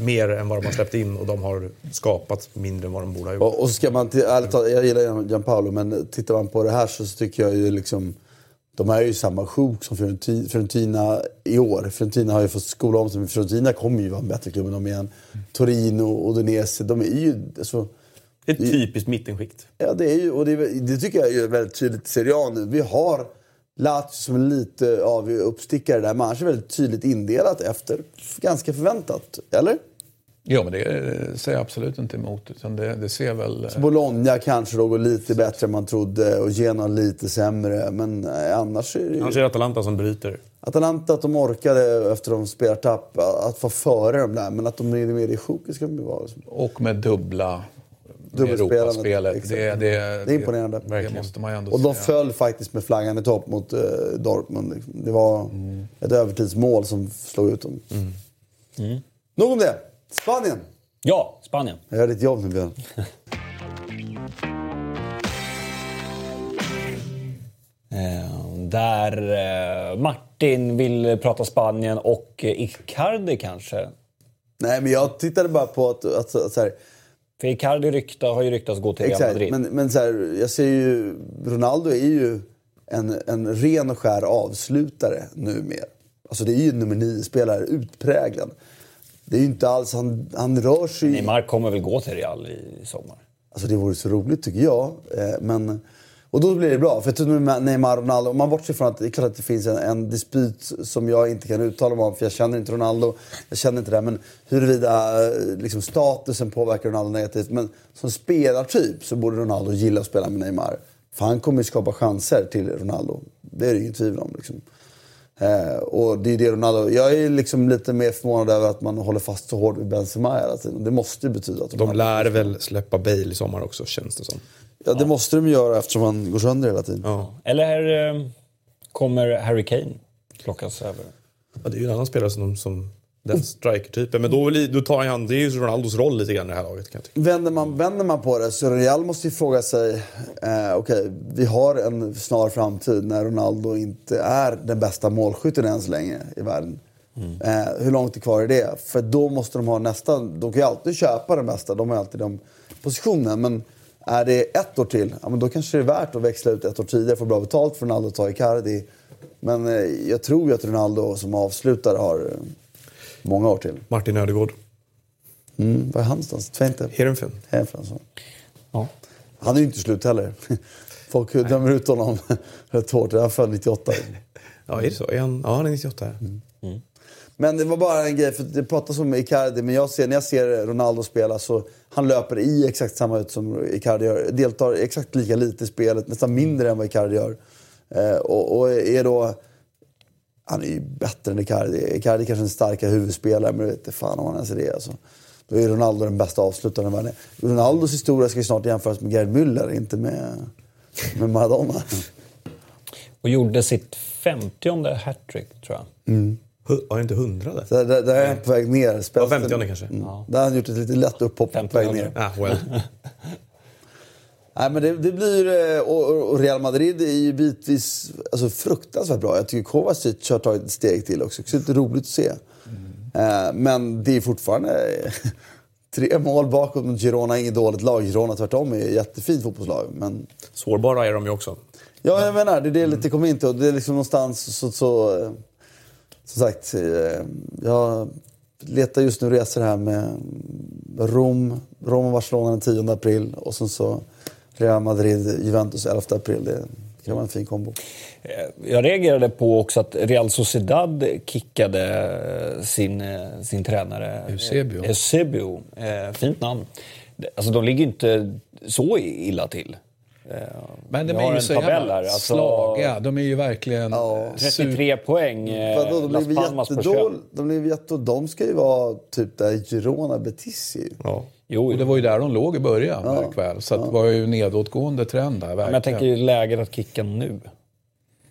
mer än vad de har släppt in och de har skapat mindre än vad de borde ha gjort. Och, och ska man, ärligt jag gillar Gianpaolo men tittar man på det här så tycker jag ju liksom de är ju samma sjok som Fiorentina i år. Fiorentina har ju fått skola om sig, men Fiorentina kommer ju vara en bättre klubb än dem igen. Torino och Udinese, de är ju... Alltså, ett typiskt mittenskikt. Ja, det, är ju, och det, det tycker jag är väldigt tydligt i Serie A nu. Vi har Lazio som lite av uppstickare där, men annars är väldigt tydligt indelat efter. Ganska förväntat, eller? Ja, men det säger jag absolut inte emot. Utan det, det ser väl... Så Bologna kanske då går lite bättre än man trodde och Genoa lite sämre. Men annars är det ju... Annars är det Atalanta som bryter. Atalanta, att de orkade efter de spelartapp att vara före dem där. Men att de är med i sjoket ska de ju vara. Och med dubbla Europaspelet. Det, det, det, är imponerande. Det måste man ändå och de säga. föll faktiskt med flaggan i topp mot uh, Dortmund. Liksom. Det var mm. ett övertidsmål som slog ut dem. Mm. Mm. Nog om det. Spanien. Ja, Spanien. Jag gör ditt jobb nu, Björn. Eh, där eh, Martin vill prata Spanien och Icardi kanske? Nej, men jag tittade bara på att... att, att så här, för Icardi rykta, har ju ryktats gå till Real Madrid. Men, men så här, jag ser ju... Ronaldo är ju en, en ren och skär avslutare numera. Alltså det är ju nummer nio-spelare, utpräglad. Det är ju inte alls... Han, han rör sig ju... Neymar kommer väl gå till Real i sommar? Alltså det vore så roligt tycker jag. Eh, men, och då blir det bra. För jag tror med Neymar och Ronaldo, om man bortser från att det är klart att det finns en, en dispyt som jag inte kan uttala mig om för jag känner inte Ronaldo. Jag känner inte det. Men huruvida eh, liksom, statusen påverkar Ronaldo negativt. Men som spelartyp så borde Ronaldo gilla att spela med Neymar. För han kommer ju skapa chanser till Ronaldo. Det är det inget tvivel om. Liksom. Eh, och det är det Ronaldo... Jag är liksom lite mer förvånad över att man håller fast så hårt vid Benzema hela tiden. Det måste ju betyda att de lär väl släppa Bale i sommar också, känns det som. Ja, det ja. måste de göra eftersom han går sönder hela tiden. Ja. Eller eh, kommer Harry Kane plockas över? Ja, det är ju en annan spelare som, som den striker-typen. Men då, då tar han, det är ju Ronaldos roll lite grann i det här laget. Kan jag tycka. Vänder, man, vänder man på det så Real måste ju fråga sig, eh, okej, okay, vi har en snar framtid när Ronaldo inte är den bästa målskytten än så länge i världen. Mm. Eh, hur långt är kvar i det? För då måste de ha nästa, de kan ju alltid köpa den bästa, de har alltid den positionen. Men är det ett år till, ja, men då kanske det är värt att växla ut ett år tidigare, få bra betalt för Ronaldo och ta Icardi. Men eh, jag tror ju att Ronaldo som avslutare har eh, Många år till. Martin Ödegård. Mm, var är han någonstans? Twente? Heerenveen. Heerenveen ja. Han är ju inte slut heller. Folk dömer ut honom rätt hårt. Han född 98. Ja, är det så? Är han, ja, han är 98. Mm. Mm. Men det var bara en grej, för det pratas om Icardi, men jag ser, när jag ser Ronaldo spela så han löper i exakt samma ut som Icardi gör. Deltar exakt lika lite i spelet, nästan mindre än vad Icardi gör. Eh, och, och är då han är ju bättre än Icardi. Icardi är kanske en starkare huvudspelare, men vet fan om han ens är det. Alltså. Då är Ronaldo den bästa avslutaren i världen. Ronaldos historia ska ju snart jämföras med Gerd Müller, inte med, med Maradona. Och gjorde sitt femtionde hattrick, tror jag. Mm. Var det inte hundrade? Så där, där är han på väg ner. Ja, femtionde kanske. Mm. Ja. Där har han gjort ett lite lätt upphopp på väg ner. Ah, well. Nej, men det, det blir, eh, och, och, Real Madrid är ju bitvis alltså, fruktansvärt bra. Jag tycker Kovacic har tagit ett steg till också. Det är lite roligt att se. Mm. Men det är fortfarande tre mål bakåt mot Girona. Inget dåligt lag. Girona tvärtom är ett jättefint fotbollslag. Men... Sårbara är de ju också. Ja, jag menar det. är det lite kom in till. Det är liksom någonstans så... så eh, som sagt, jag letar just nu resor här med Rom, Rom och Barcelona den 10 april. Och sen så Real Madrid, Juventus 11 april. Det kan vara en fin kombo. Eh, jag reagerade på också att Real Sociedad kickade sin, eh, sin tränare Eusebio. Eusebio. Eh, fint namn. Alltså, de ligger inte så illa till. Men de är ju så jävla alltså, slagiga. De är ju verkligen... Ja. 33 poäng. Vadå, de Las Palmas på 21. De blev jättedåliga. De ska ju vara typ där Girona Betis Ja. Jo, och det var ju där de låg i början ja. kväll. Så ja. det var ju nedåtgående trend där. Verkligen. Men jag tänker läget att kicka nu.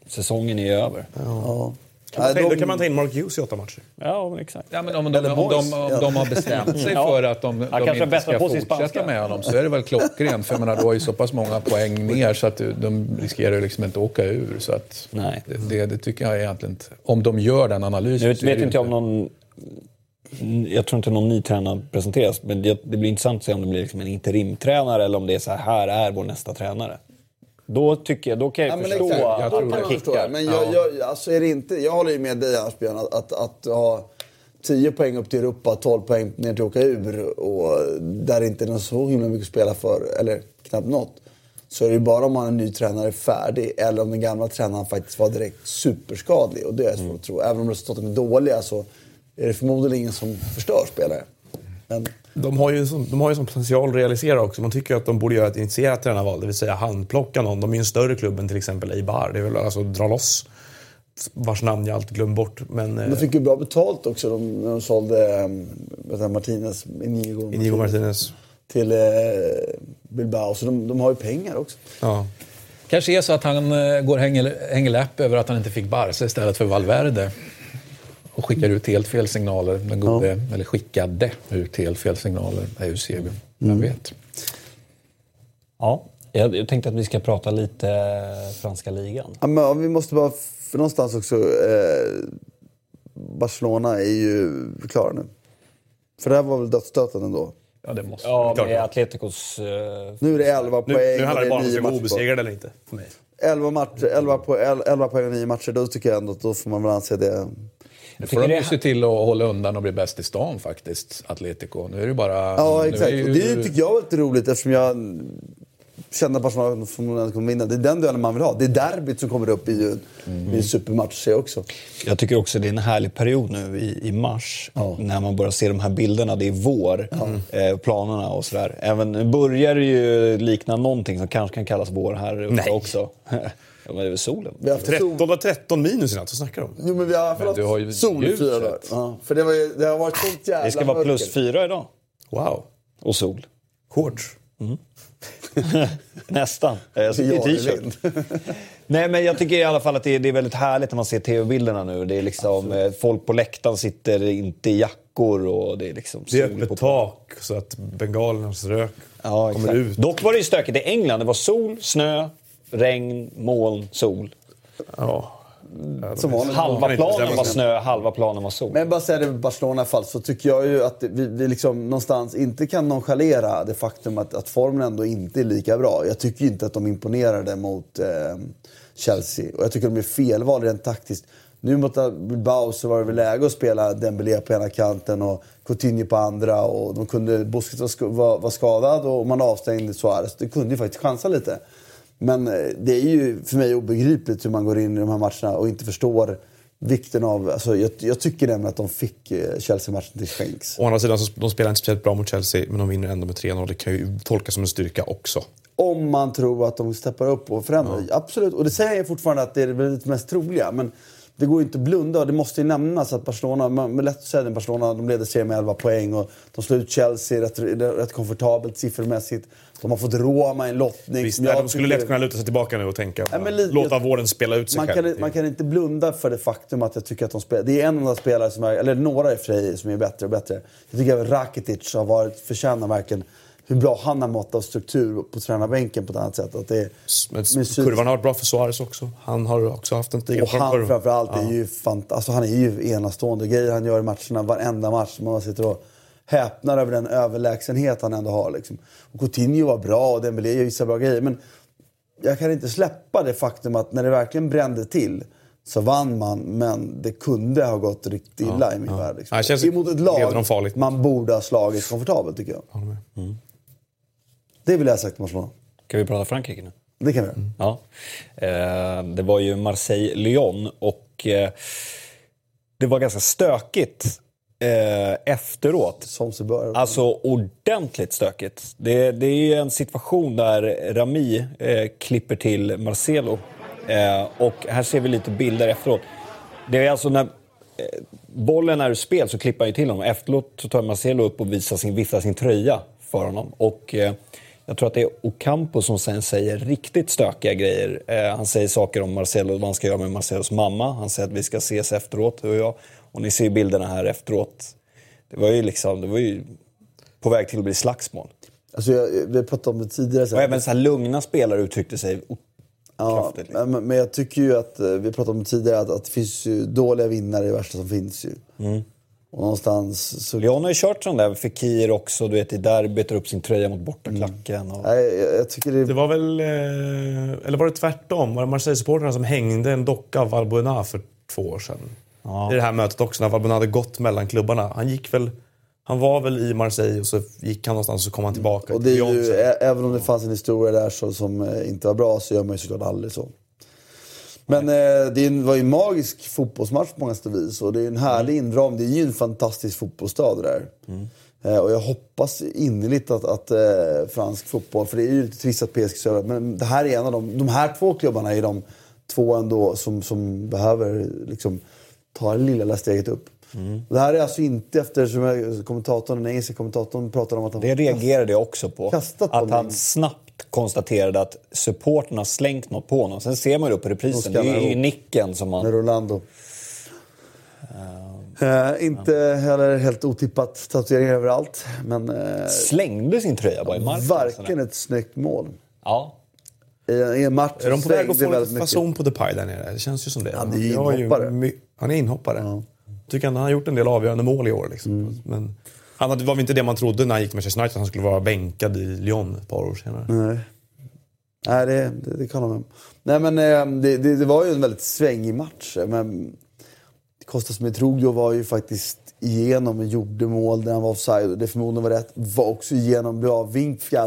Säsongen är över. Ja. Kan man, ta, Då kan man ta in Mark Hughes i åtta matcher. Ja, exakt. Ja, men om, de, om, de, om de har bestämt sig för att de, de inte ska fortsätta med honom så är det väl klockrent. För menar, du har ju så pass många poäng ner så att de riskerar ju liksom inte att åka ur. Så att Nej. Det, det, tycker jag egentligen inte. Om de gör den analysen. Nu vet inte jag om någon jag tror inte någon ny tränare presenteras, men det, det blir intressant att se om det blir liksom en interimtränare eller om det är så här, här är vår nästa tränare. Då, tycker jag, då kan jag ja, förstå exakt. att jag man kickar. Men jag, jag, alltså är det inte, jag håller ju med dig Asbjörn, att, att, att ha 10 poäng upp till Europa, 12 poäng ner till åka ur och där inte är så himla mycket att spela för, eller knappt något. Så är det ju bara om man är ny tränare färdig eller om den gamla tränaren faktiskt var direkt superskadlig. Och det är svårt mm. att tro. Även om resultaten är dåliga så är det förmodligen ingen som förstör spelare. Men... De har ju som, de har ju som potential att realisera också. Man tycker att de borde göra ett initierat tränarval, det vill säga handplocka någon. De är ju en större klubb än till exempel Eibar. Det är väl alltså dra loss vars namn jag alltid glömmer bort. Men, de fick ju bra betalt också de, när de sålde äh, Martinez, Inigo, Inigo Martinez. Till äh, Bilbao. Så de, de, har ju pengar också. Ja. Kanske är så att han äh, går hänger läpp över att han inte fick Barca istället för Valverde skickar ut helt fel signaler. Den gode, ja. Eller skickade ut helt fel signaler, Eusebio. Mm. Jag vet. Ja, jag tänkte att vi ska prata lite franska ligan. Ja, men vi måste bara, för någonstans också, eh, Barcelona är ju klara nu. För det här var väl dödsstöten ändå? Ja, det måste Ja, med Atleticos... Uh, nu är det 11 poäng Nu, nu handlar det bara om att vara obesegrad eller inte, för mig. 11, matcher, 11, po 11 poäng och 9 matcher, då tycker jag ändå att då får man väl anse det nu får de ju se till att hålla undan och bli bäst i stan faktiskt, Atletico. Nu är det bara... Ja, exakt. Ju... Det tycker jag är lite roligt eftersom jag känner att Barcelona kommer vinna. Det är den duellen man vill ha. Det är derbyt som kommer upp i, mm. i en supermatch ser jag också. Jag tycker också det är en härlig period nu i, i mars. Ja. När man börjar se de här bilderna. Det är vår, ja. eh, planerna och sådär. Även nu börjar det ju likna någonting som kanske kan kallas vår här uppe också. Ja, men det är väl solen. Vi har haft 13, sol. 13 minus i natt, vad snackar du om? Jo, men vi har haft sol i fyra dagar. Ja, för det, var ju, det har varit sånt jävla Det ska vara plus mörker. fyra idag. Wow. Och sol. Shorts. Mm. Nästan. Jag sitter i t-shirt. Nej, men jag tycker i alla fall att det är, det är väldigt härligt när man ser tv-bilderna nu. Det är liksom, eh, folk på läktaren sitter inte i jackor och det är liksom... Det är öppet tak så att bengalernas rök ja, kommer ut. Dock var det ju stökigt i England. Det var sol, snö, regn, moln, sol. Ja. Som halva planen var snö, halva planen var sol. Men bara säga det med Barcelona fall så tycker jag ju att vi, vi liksom någonstans inte kan nonchalera det faktum att, att formen ändå inte är lika bra. Jag tycker inte att de imponerade mot eh, Chelsea. Och jag tycker att de är felval rent taktiskt. Nu mot Bilbao så var det väl läge att spela Dembélé på ena kanten och Coutinho på andra. Och de kunde, Busquets var, var skadad och man avstängde Suarez. Det kunde ju faktiskt chansa lite. Men eh, det är ju för mig obegripligt hur man går in i de här matcherna och inte förstår vikten av... Alltså jag, jag tycker nämligen att de fick eh, Chelsea-matchen till skänks. Å andra sidan, så de spelar inte speciellt bra mot Chelsea, men de vinner ändå med 3-0. Det kan ju tolkas som en styrka också. Om man tror att de steppar upp och förändrar. Ja. Absolut, och det säger jag fortfarande att det är det mest troliga. Men det går ju inte att blunda. Det måste ju nämnas att Barcelona, med lätt att säga det, Barcelona, de leder serien med 11 poäng och de slår ut Chelsea rätt, rätt komfortabelt siffermässigt. De har fått Roma i en lottning. Visst, nej, de skulle lätt kunna luta sig tillbaka nu och tänka Nej, lite, låta våren spela ut sig man själv. Kan, man kan inte blunda för det faktum att jag tycker att de spelar... Det är en av spelare som är, eller några i och för sig, som är bättre och bättre. Jag tycker att Rakitic har varit, förtjänar verkligen hur bra han har mått av struktur på tränarbänken på ett annat sätt. Att det är, Men kurvan har varit bra för Suarez också. Han har också haft en stiga Och han framförallt ja. är ju fant alltså, han är ju enastående. Grejer han gör i matcherna, varenda match. Man sitter och häpnar över den överlägsenhet han ändå har. Liksom. Och Coutinho var bra och Dembélé gör vissa bra grejer. Men jag kan inte släppa det faktum att när det verkligen brände till så vann man, men det kunde ha gått riktigt illa ja, i min ja. värld. Liksom. Ja, känns Emot ett lag man borde ha slagit komfortabelt, tycker jag. Mm. Det vill jag ha sagt till Barcelona. Kan vi prata Frankrike nu? Det kan vi mm. Ja. Eh, det var ju Marseille-Lyon och eh, det var ganska stökigt eh, efteråt. Som sig bör. Alltså ordentligt stökigt. Det, det är en situation där Rami eh, klipper till Marcelo. Eh, och här ser vi lite bilder efteråt. Det är alltså när eh, bollen är ur spel så klipper han ju till honom. Efteråt så tar Marcelo upp och visar sin, viftar sin tröja för honom. Och eh, jag tror att det är Ocampo som sen säger riktigt stökiga grejer. Eh, han säger saker om Marcelo, vad han ska göra med Marcelos mamma. Han säger att vi ska ses efteråt, du och jag. Och ni ser bilderna här efteråt. Det var ju liksom, det var ju på väg till att bli slagsmål. Alltså jag, vi har pratat om det tidigare. Så och även så här lugna spelare uttryckte sig Ja, kraftigt. Liksom. Men, men, jag tycker ju att, eh, vi har pratat om det tidigare, att, att det finns ju dåliga vinnare i värsta som finns ju. Mm. Och någonstans så... Leon har ju kört sån där Fekir också, du vet i derbyt, upp sin tröja mot bortaklacken. Och... Nej, jag, jag tycker det... det var väl... Eh, eller var det tvärtom? Var det Marseille-supportrarna som hängde en docka av Valbuena för två år sedan? Ja. I det här mötet också, när Valbuena hade gått mellan klubbarna. Han gick väl... Han var väl i Marseille och så gick han någonstans och så kom han tillbaka. Och det är ju, även om det fanns en historia där så, som eh, inte var bra så gör man ju såklart aldrig så. Men eh, det var ju en magisk fotbollsmatch på många sätt och vis. Och det är en härlig mm. inram. Det är ju en fantastisk fotbollsstad det där. Mm. Eh, och jag hoppas innerligt att, att eh, fransk fotboll, för det är ju lite trist att PSG söver, men det här är en av de, de här två klubbarna är de två ändå som, som behöver liksom, ta det lilla steget upp. Mm. Det här är alltså inte efter, som kommentatorn, den engelska kommentatorn pratade om att han... Det reagerade jag också på. Att han snabbt konstaterade att supporten har slängt något på honom. Sen ser man ju på reprisen, det är ju nicken som man... Med Rolando. Uh, uh, inte ja. heller helt otippat tatueringar överallt. Men, uh, Slängde sin tröja bara i marken. Varken ett snyggt mål. Ja. I, I en match är de på väg att få lite fason på Depay där nere? Det känns ju som det. Han är ju inhoppare. Han är inhoppare. Ja. Tycker ändå han har gjort en del avgörande mål i år. Liksom. Mm. Men han var väl inte det man trodde när han gick till Manchester United, att han skulle vara bänkad i Lyon ett par år senare. Nej. Nej, det, det, det kan man Nej, men eh, det, det, det, var ju en väldigt svängig match. Men Kostas Mitroglou var ju faktiskt igenom och gjorde mål där han var offside. Det förmodligen var rätt. Var också igenom bra vink, fri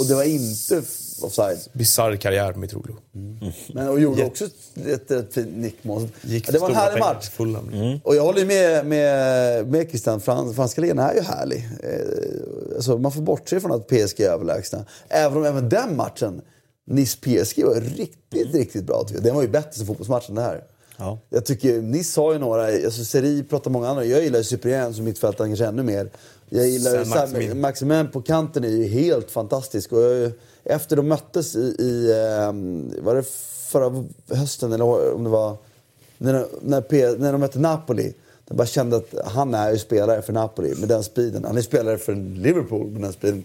och det var inte offside. Bisarr karriär med Mitroglou. Mm. Men, och gjorde också ett, ett fint nickmål. Ja, det var en härlig match. Mm. Och jag håller med, med, med Christian. Frans, franska ligan är ju härlig. Eh, alltså, man får bortse från att PSG är överlägsna. Även om även den matchen Nice-PSG var riktigt, mm. riktigt bra. Tycker jag. Den var ju bättre som fotbollsmatchen det här. Ja. Jag tycker, Nice har ju några, alltså Seri pratar många andra. Jag gillar Cyprien som mittfältare kanske ännu mer. Jag gillar Maximin. Maximin på kanten är ju helt fantastisk. Och jag, efter de möttes i, i um, var det förra hösten eller om det var när, när, P, när de mötte Napoli. Jag bara kände att han är ju spelare för Napoli med den speeden. Han är spelare för Liverpool med den speeden.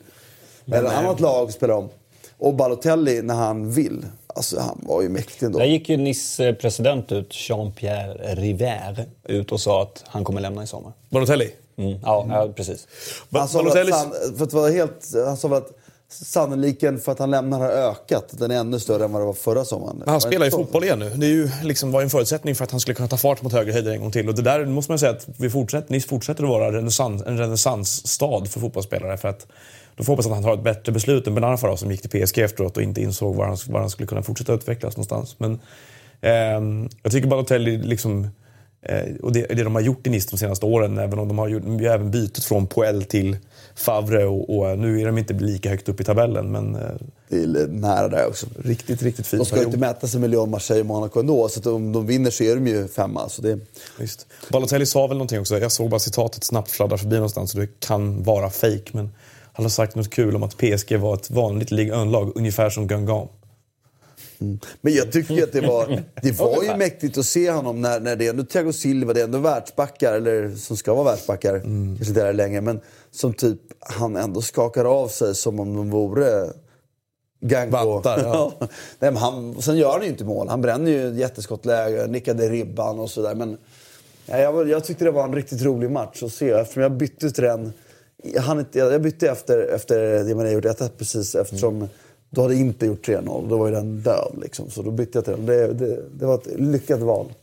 Men ett annat lag spelar om. Och Balotelli när han vill. Alltså han var ju mäktig ändå. Där gick ju Nice president ut, Jean-Pierre River, ut och sa att han kommer lämna i sommar. Balotelli? Mm. Ja, mm. ja, precis. Han sa, Balotelli... att, för att vara helt, han sa väl att sannoliken för att han lämnar har ökat. Den är ännu större än vad det var förra sommaren. Men han spelar ju fotboll igen nu. Det är ju liksom var en förutsättning för att han skulle kunna ta fart mot högre höjder en gång till. Och det där måste man säga att vi fortsätter, Nice fortsätter att vara renässans, en renässansstad för fotbollsspelare. För att då får hoppas att han tar ett bättre beslut än Benarfa som gick till PSG efteråt och inte insåg var han, var han skulle kunna fortsätta utvecklas någonstans. Men eh, jag tycker Balotelli liksom Eh, och det, det de har gjort i Nice de senaste åren, även om de har gjort, även bytt från Poel till Favre och, och, nu är de inte lika högt upp i tabellen. Men, eh, det är nära där också. Riktigt, riktigt fint. De ska ju inte mäta sig med Lyon, Marseille och Monaco ändå. Så om de vinner så är de ju femma. Så det... Just. Balotelli sa väl någonting också. Jag såg bara citatet snabbt fladdra förbi någonstans. Så det kan vara fake men han har sagt något kul om att PSG var ett vanligt Ligue 1-lag. Ungefär som Guingamp. Mm. Men jag tycker att det var, det var ju mäktigt att se honom när, när det är ändå Thiago Silva, det är ändå världsbackar, eller som ska vara världsbackar, mm. kanske inte är längre, men som typ han ändå skakar av sig som om de vore Gango. Vantar, ja. Nej, han, sen gör han ju inte mål. Han bränner ju jätteskottläge, nickade ribban och sådär. Men ja, jag, jag tyckte det var en riktigt rolig match att se. Eftersom jag bytte den. Jag, inte, jag bytte efter, efter det man hade gjort 1 precis eftersom mm. då hade inte gjort 3-0. Då var ju den död liksom. Så då bytte jag till den. Det, det, det var ett lyckat val.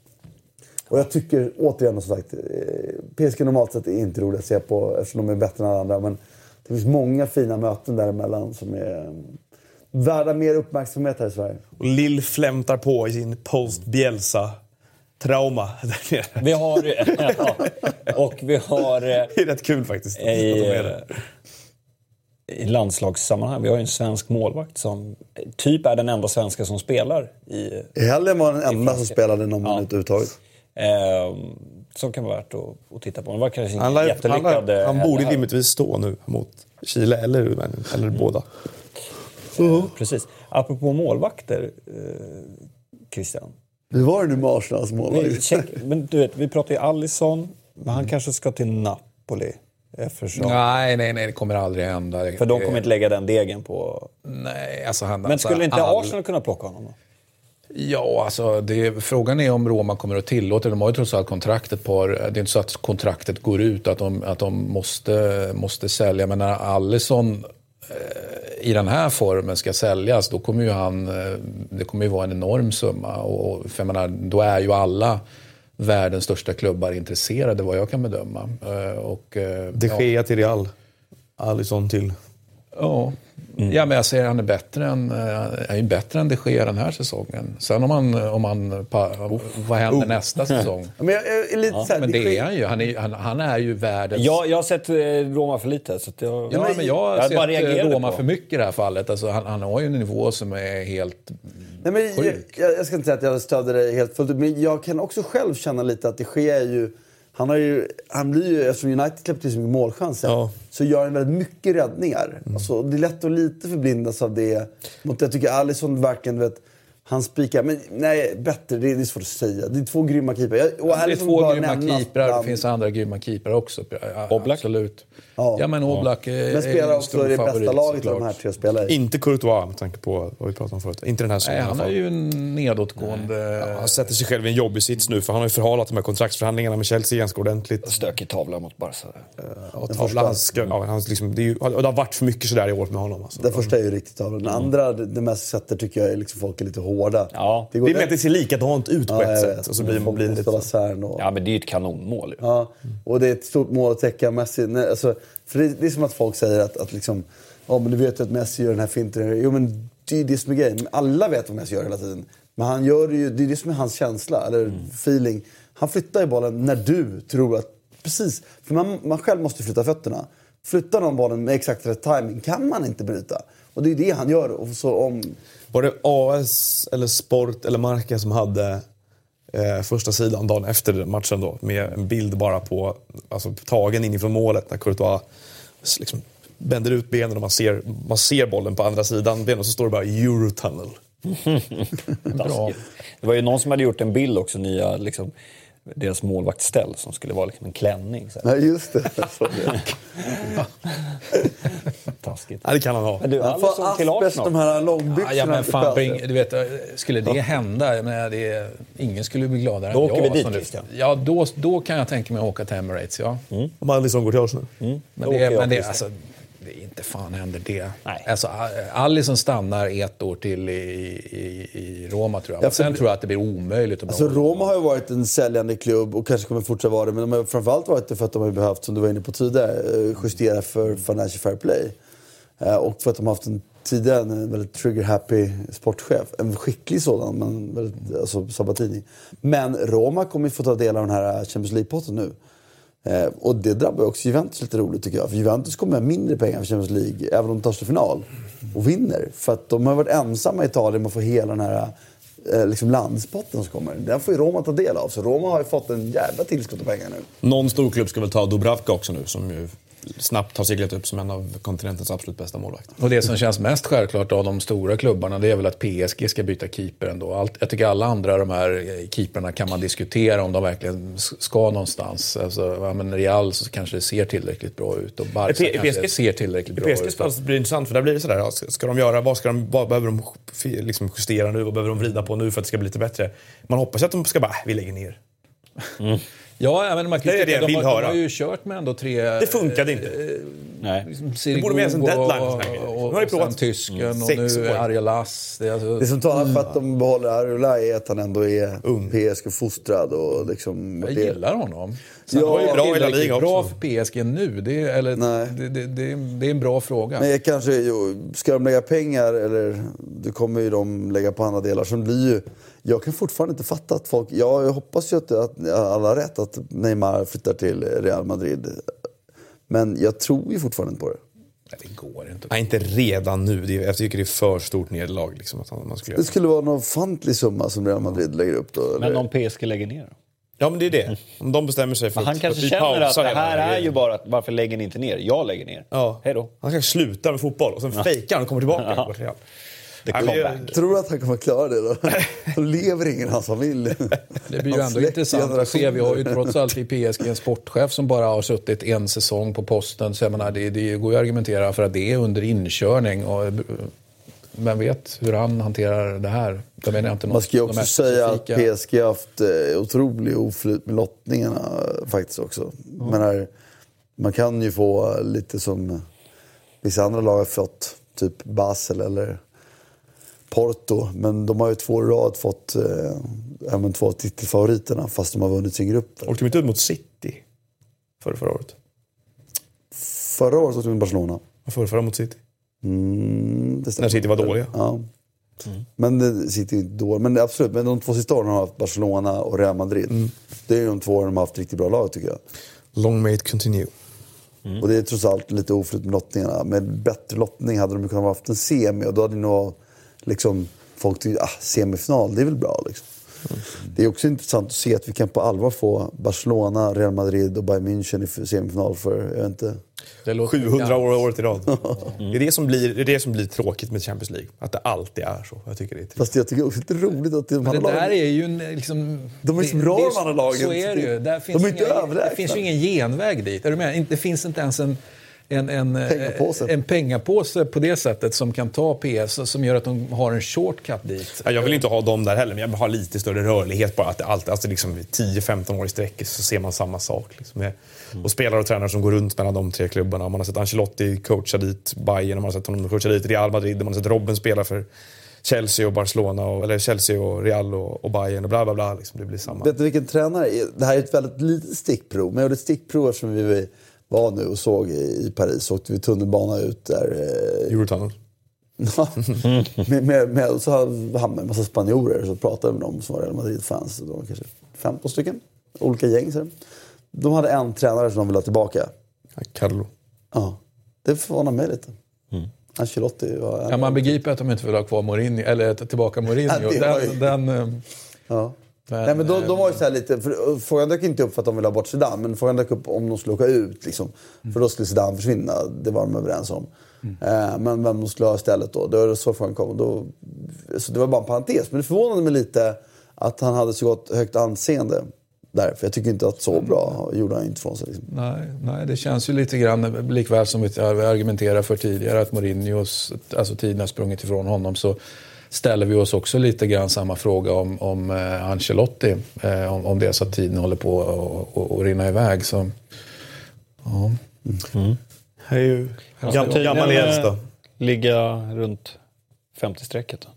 Och jag tycker återigen som sagt, eh, PSG normalt sett är inte roligt att se på eftersom de är bättre än alla andra. Men det finns många fina möten däremellan som är värda mer uppmärksamhet här i Sverige. Och Lill flämtar på i sin post-Bielsa trauma Vi har... Ja, och vi har... Det är rätt kul faktiskt. I, I landslagssammanhang. Vi har ju en svensk målvakt som typ är den enda svenska som spelar i... Helgen var den enda som spelade någon minut överhuvudtaget. Eh, som kan vara värt att, att titta på. Det var kanske han, lär, han, han borde rimligtvis stå nu mot Chile eller, eller mm. båda. Uh Precis. Apropå målvakter, eh, Christian. Hur var det nu med Arsenals målvakt? Men du vet, vi pratar ju Allison, men han kanske ska till Napoli. Eftersom... Nej, nej, nej, det kommer aldrig hända. För de kommer inte lägga den degen på... Nej, alltså han... Men skulle inte all... Arsenal kunna plocka honom då? Ja, alltså det, frågan är om Roma kommer att tillåta De har ju trots allt kontraktet på... Det är inte så att kontraktet går ut, att de, att de måste, måste sälja. Men när Allison i den här formen ska säljas, då kommer ju han, eh, det kommer ju vara en enorm summa. Och, för jag menar, då är ju alla världens största klubbar intresserade vad jag kan bedöma. Eh, och, eh, De Gea ja. till Real, Alisson till... Ja, Mm. Ja, men jag säger han är bättre än, eh, är bättre än de Gea den här säsongen. Sen om han, om han vad händer oh. nästa säsong? men jag, är lite ja, men det är han ju. Han är, han, han är ju världens... Ja, jag har sett eh, Roma för lite. Så jag, ja, men jag har jag sett eh, Roma på. för mycket i det här fallet. Alltså, han, han har ju en nivå som är helt Nej, men jag, jag, ska inte säga att jag stöder det helt fullt ut, men jag kan också själv känna lite att det sker ju han, har ju, han blir ju, eftersom United släppte så mycket målchanser, ja. så gör han väldigt mycket räddningar. Mm. Alltså, det är lätt att lite förblindas av det. Jag tycker Alisson verkligen, vet, han spikar. Men nej, bättre. Det är, det är svårt att säga. Det är två grymma keeprar. Och ja, det är två grymma keeprar. Det finns andra grymma keeprar också. Ja, Oblak? Absolut. Ja, ja men Oblak ja. är, men spelar också i det bästa laget av de här tre spelarna. Inte Courtois med tanke på vad vi pratade om förut. Inte den här säsongen Han är ju en nedåtgående... Ja, han sätter sig själv i en jobbig sits nu för han har ju förhalat de här kontraktsförhandlingarna med Chelsea ganska ordentligt. Stökig tavla mot Barca. Ja, han liksom, det, är ju, det har varit för mycket sådär i år med honom. Alltså. Den första är ju riktigt tavla. Den andra, det mest sätter tycker jag är liksom folk är lite hårda. Ja. Det, går det är mer att det ser likadant ut på ett sätt. Och så blir, blir det lite... Och... Ja, men det är ju ett kanonmål. Ja, och det är ett stort mål att täcka Messi. Alltså, för det, det, är som att folk säger att, att liksom, ja men du vet ju att Messi gör den här finten. Jo men det är det som är grejen. Alla vet vad Messi gör hela tiden. Men han gör det ju, det är det som är hans känsla, eller mm. feeling. Han flyttar ju bollen när du tror att, precis. För man, man själv måste flytta fötterna. Flyttar någon bollen med exakt rätt timing kan man inte bryta. Och det är det han gör. Och så om... Var det AS eller Sport eller Marca som hade eh, första sidan dagen efter matchen då, med en bild bara på, alltså tagen inifrån målet när Courtois liksom bänder ut benen och man ser, man ser bollen på andra sidan benen och så står det bara Eurotunnel. Bra. Det var ju någon som hade gjort en bild också, nya liksom, deras målvaktsställ som skulle vara liksom en klänning. Så Nej, just det. Taskigt. Ja, det kan han ha. Men du, han får asbest, de här långbyxorna. Ja, men fan, bring, du vet, skulle det hända, men det, ingen skulle bli gladare då än jag. Då åker vi dit, Christian. Ja, då, då kan jag tänka mig att åka till Emirates, ja. Mm. Om Alisson går till Arsenal. Mm. Men, det, men det, alltså, det, inte fan händer det. Nej. Alltså, Alisson stannar ett år till i, i, i Roma tror jag. Ja, Sen tror jag att det blir omöjligt att alltså, Roma har ju varit en säljande klubb och kanske kommer fortsätta vara det. Men de har framförallt varit det för att de har behövt, som du var inne på tidigare, eh, justera för Financial Fair Play. Eh, och för att de har haft en tidigare en väldigt trigger-happy sportchef. En skicklig sådan, men väldigt, alltså Sabatini. Men Roma kommer ju få ta del av den här Champions League-potten nu. Eh, och det drabbar också Juventus lite roligt tycker jag. För Juventus kommer ha mindre pengar för Champions League, även om de tar sig till final. Och vinner. För att de har varit ensamma i Italien med att få hela den här eh, liksom landspotten som kommer. Den får ju Roma ta del av. Så Roma har ju fått en jävla tillskott av pengar nu. Någon storklubb ska väl ta Dubravka också nu, som ju snabbt har seglat upp som en av kontinentens absolut bästa målvakter. Och det som känns mest självklart av de stora klubbarna det är väl att PSG ska byta keeper ändå. Allt, jag tycker alla andra de här eh, keeperna kan man diskutera om de verkligen ska någonstans. Alltså, ja, men Real så kanske det ser tillräckligt bra ut och Barca P- kanske PSG ser tillräckligt bra PSGs ut. fall blir det intressant, för där blir det sådär. Ska ska de göra, vad, ska de, vad behöver de liksom justera nu? Vad behöver de vrida på nu för att det ska bli lite bättre? Man hoppas att de ska bara, äh, vi lägger ner. Ja, men man kan Det är det jag de, vill de höra. har ju kört med ändå tre... Det funkade inte. Nej. Det borde finnas en deadline här grejer. och, Nu och, har och sen provat tysken och sex nu. Arialas. Det är alltså, Det som talar för att de behåller Arula är att han ändå är PSG-fostrad och liksom... jag det- gillar honom. Sen Ja, var ju bra i La tillräckligt Liga bra för PSG nu. Det är, eller, Nej. det, det, det, är- det är en bra fråga. Men jag kanske, jo, ska de lägga pengar, eller det kommer ju de lägga på andra delar, som blir ju... Jag kan fortfarande inte fatta att folk... Ja, jag hoppas ju att, att alla har rätt, att Neymar flyttar till Real Madrid. Men jag tror ju fortfarande inte på det. Nej, det går inte. Nej, inte redan nu. Jag tycker det är för stort nederlag. Liksom, att man skulle Det göra. skulle vara någon ofantlig summa som Real Madrid lägger upp då. Eller? Men om PSG lägger ner då? Ja, men det är det. Om de bestämmer sig för Men han att, kanske att känner att det här är ju bara att varför lägger ni inte ner? Jag lägger ner. Ja. Hej då. Han ska sluta med fotboll och sen fejkar han och kommer tillbaka. och det- comeback. Tror du att han kommer klara det då? Då lever ingen i hans familj. Det blir ju ändå intressant att se. Vi har ju trots allt i PSG en sportchef som bara har suttit en säsong på posten. Så jag menar, det, det går ju att argumentera för att det är under inkörning. Och, men vet hur han hanterar det här. Jag menar inte Man ska ju också säga att PSG har haft eh, otrolig oflyt med lottningarna eh, faktiskt också. Men här, man kan ju få lite som vissa andra lag har fått, typ Basel eller Porto. Men de har ju två rad fått eh, men två av titelfavoriterna fast de har vunnit sin grupp. Åkte de inte ut mot City förra, förra året? Förra året åkte de till Barcelona. Förra, förra mot City? Mm, det. När City var dåliga? Ja. Men det sitter ju inte dåligt. Men absolut, men de två sista åren har de haft Barcelona och Real Madrid. Det är ju de två åren de har haft riktigt bra lag tycker jag. Long may it continue. Och det är trots allt lite oflyt med lottningarna. Med bättre lottning hade de kunnat ha haft en semi och då hade nog liksom folk tyckt ah, semifinal, det är väl bra liksom. Det är också intressant att se att vi kan på allvar få Barcelona, Real Madrid och Bayern München i semifinal för, jag vet inte. Det låter 700 år året i rad. Det, är det, som blir, det är det som blir tråkigt med Champions League. Att det alltid är så. Jag tycker det är. Fast jag tycker också att det är roligt att de där lagen- är ju en, liksom... De är så det- bra, det de andra lagen. Så är det ju. Där finns De är inte inga, överlägsna. Det finns ju ingen genväg dit. Är du med? Inte- Det finns inte ens en, en, en, Pengapåse. en pengapåse på det sättet som kan ta PS som gör att de har en shortcut dit. Ja, Jag vill inte ha dem där heller, men jag vill ha lite större rörlighet bara. Att det alltid, alltså liksom 10-15 år i sträck så ser man samma sak. Liksom. Med- Och spelare och tränare som går runt mellan de tre klubbarna. Man har sett Ancelotti coacha dit Bayern, man har sett honom coacha dit Real Madrid, man har sett Robben spela för Chelsea och Barcelona, och, eller Chelsea och Real och, och Bayern och bla bla bla. Liksom. Det blir samma. Vet du vilken tränare? Det här är ett väldigt litet stickprov. Men jag gjorde ett stickprov eftersom vi var nu och såg i Paris. Åkte vi tunnelbana ut där. eh, Eurotunnel. med, med, med, så hamnade en massa spanjorer så pratade med dem som var Real Madrid-fans. De var kanske 15 stycken. Olika gäng. Så. De hade en tränare som de ville ha tillbaka. Ja, Carlo. Ja, det förvånar mig lite. Ancelotti var en Ja, man begriper att de inte vill ha kvar Mourinho, eller tillbaka Mourinho. Ja, ju- Den, den, eh, Ja. Men, Nej, men de, de var ju så lite, för frågan dök inte upp för att de ville ha bort Zidane, men frågan dök upp om de skulle åka ut. Liksom. För då skulle Zidane försvinna, det var de överens om. Eh, men vem de skulle ha istället då, det var så frågan kom. Då, så det var bara en parentes, men det förvånade mig lite att han hade så gott högt anseende där. För jag tycker inte att så bra gjorde han inte från sig. Liksom. Nej, nej, det känns ju lite grann, likväl som vi argumenterade för tidigare, att Mourinhos, alltså tiden har sprungit ifrån honom, så ställer vi oss också lite grann samma fråga om, om eh, Ancelotti. Eh, om, om det är så att tiden håller på att- rinna iväg. Så, ja. Det är ju gammal eh, äldsta. Ligga runt 50-strecket. då.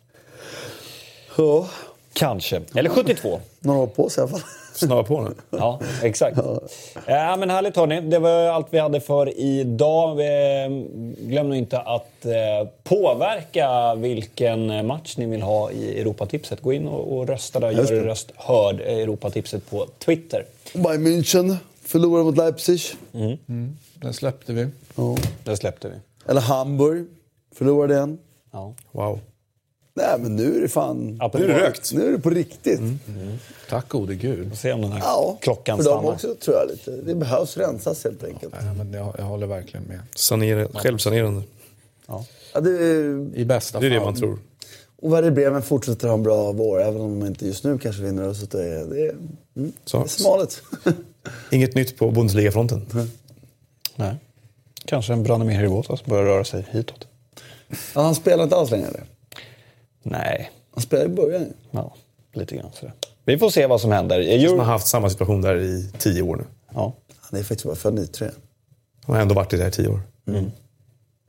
Ja, Kanske. Eller 72. Några år på sig i alla fall. Snabba på nu. Ja, exakt. Ja, men härligt hörni. Det var allt vi hade för idag. Glöm nu inte att eh, påverka vilken match ni vill ha i Europatipset. Gå in och rösta där. Gör er röst hörd. Europatipset på Twitter. Bayern München förlorade mot Leipzig. Mm. Mm. Den släppte vi. Ja. Den släppte vi. Eller Hamburg. Förlorade igen. Ja. Wow. Nej, men nu är det fan... Nu är det rökt. Nu är det på riktigt. Mm. Mm. Tack gode gud. Får se om den här ja, klockan för stannar. dem också tror jag lite. Det behövs rensas helt enkelt. Ja, men jag, jag håller verkligen med. Sanera, självsanerande. Ja. ja det, I bästa fall. Det är det man tror. Och Werder fortsätter ha en bra vår, även om de inte just nu kanske vinner. Så det, är, det, är, mm, Så. det är smaligt. Inget nytt på Bundesliga-fronten. Mm. Nej. Kanske en Branimir Hirvotas börjar röra sig hitåt. Ja, han spelar inte alls längre. Nej. Han spelade i början ju. Ja, lite grann sådär. Vi får se vad som händer. Euro... Som har haft samma situation där i tio år nu. Ja. Han är faktiskt bara född 93. Han har ändå varit i det här i tio år. Mm.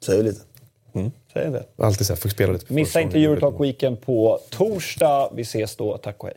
Säger lite. Mm, säger det. Alltid så här, fick spela lite. Missa inte Eurotalk Weekend på torsdag. Vi ses då. Tack och hej.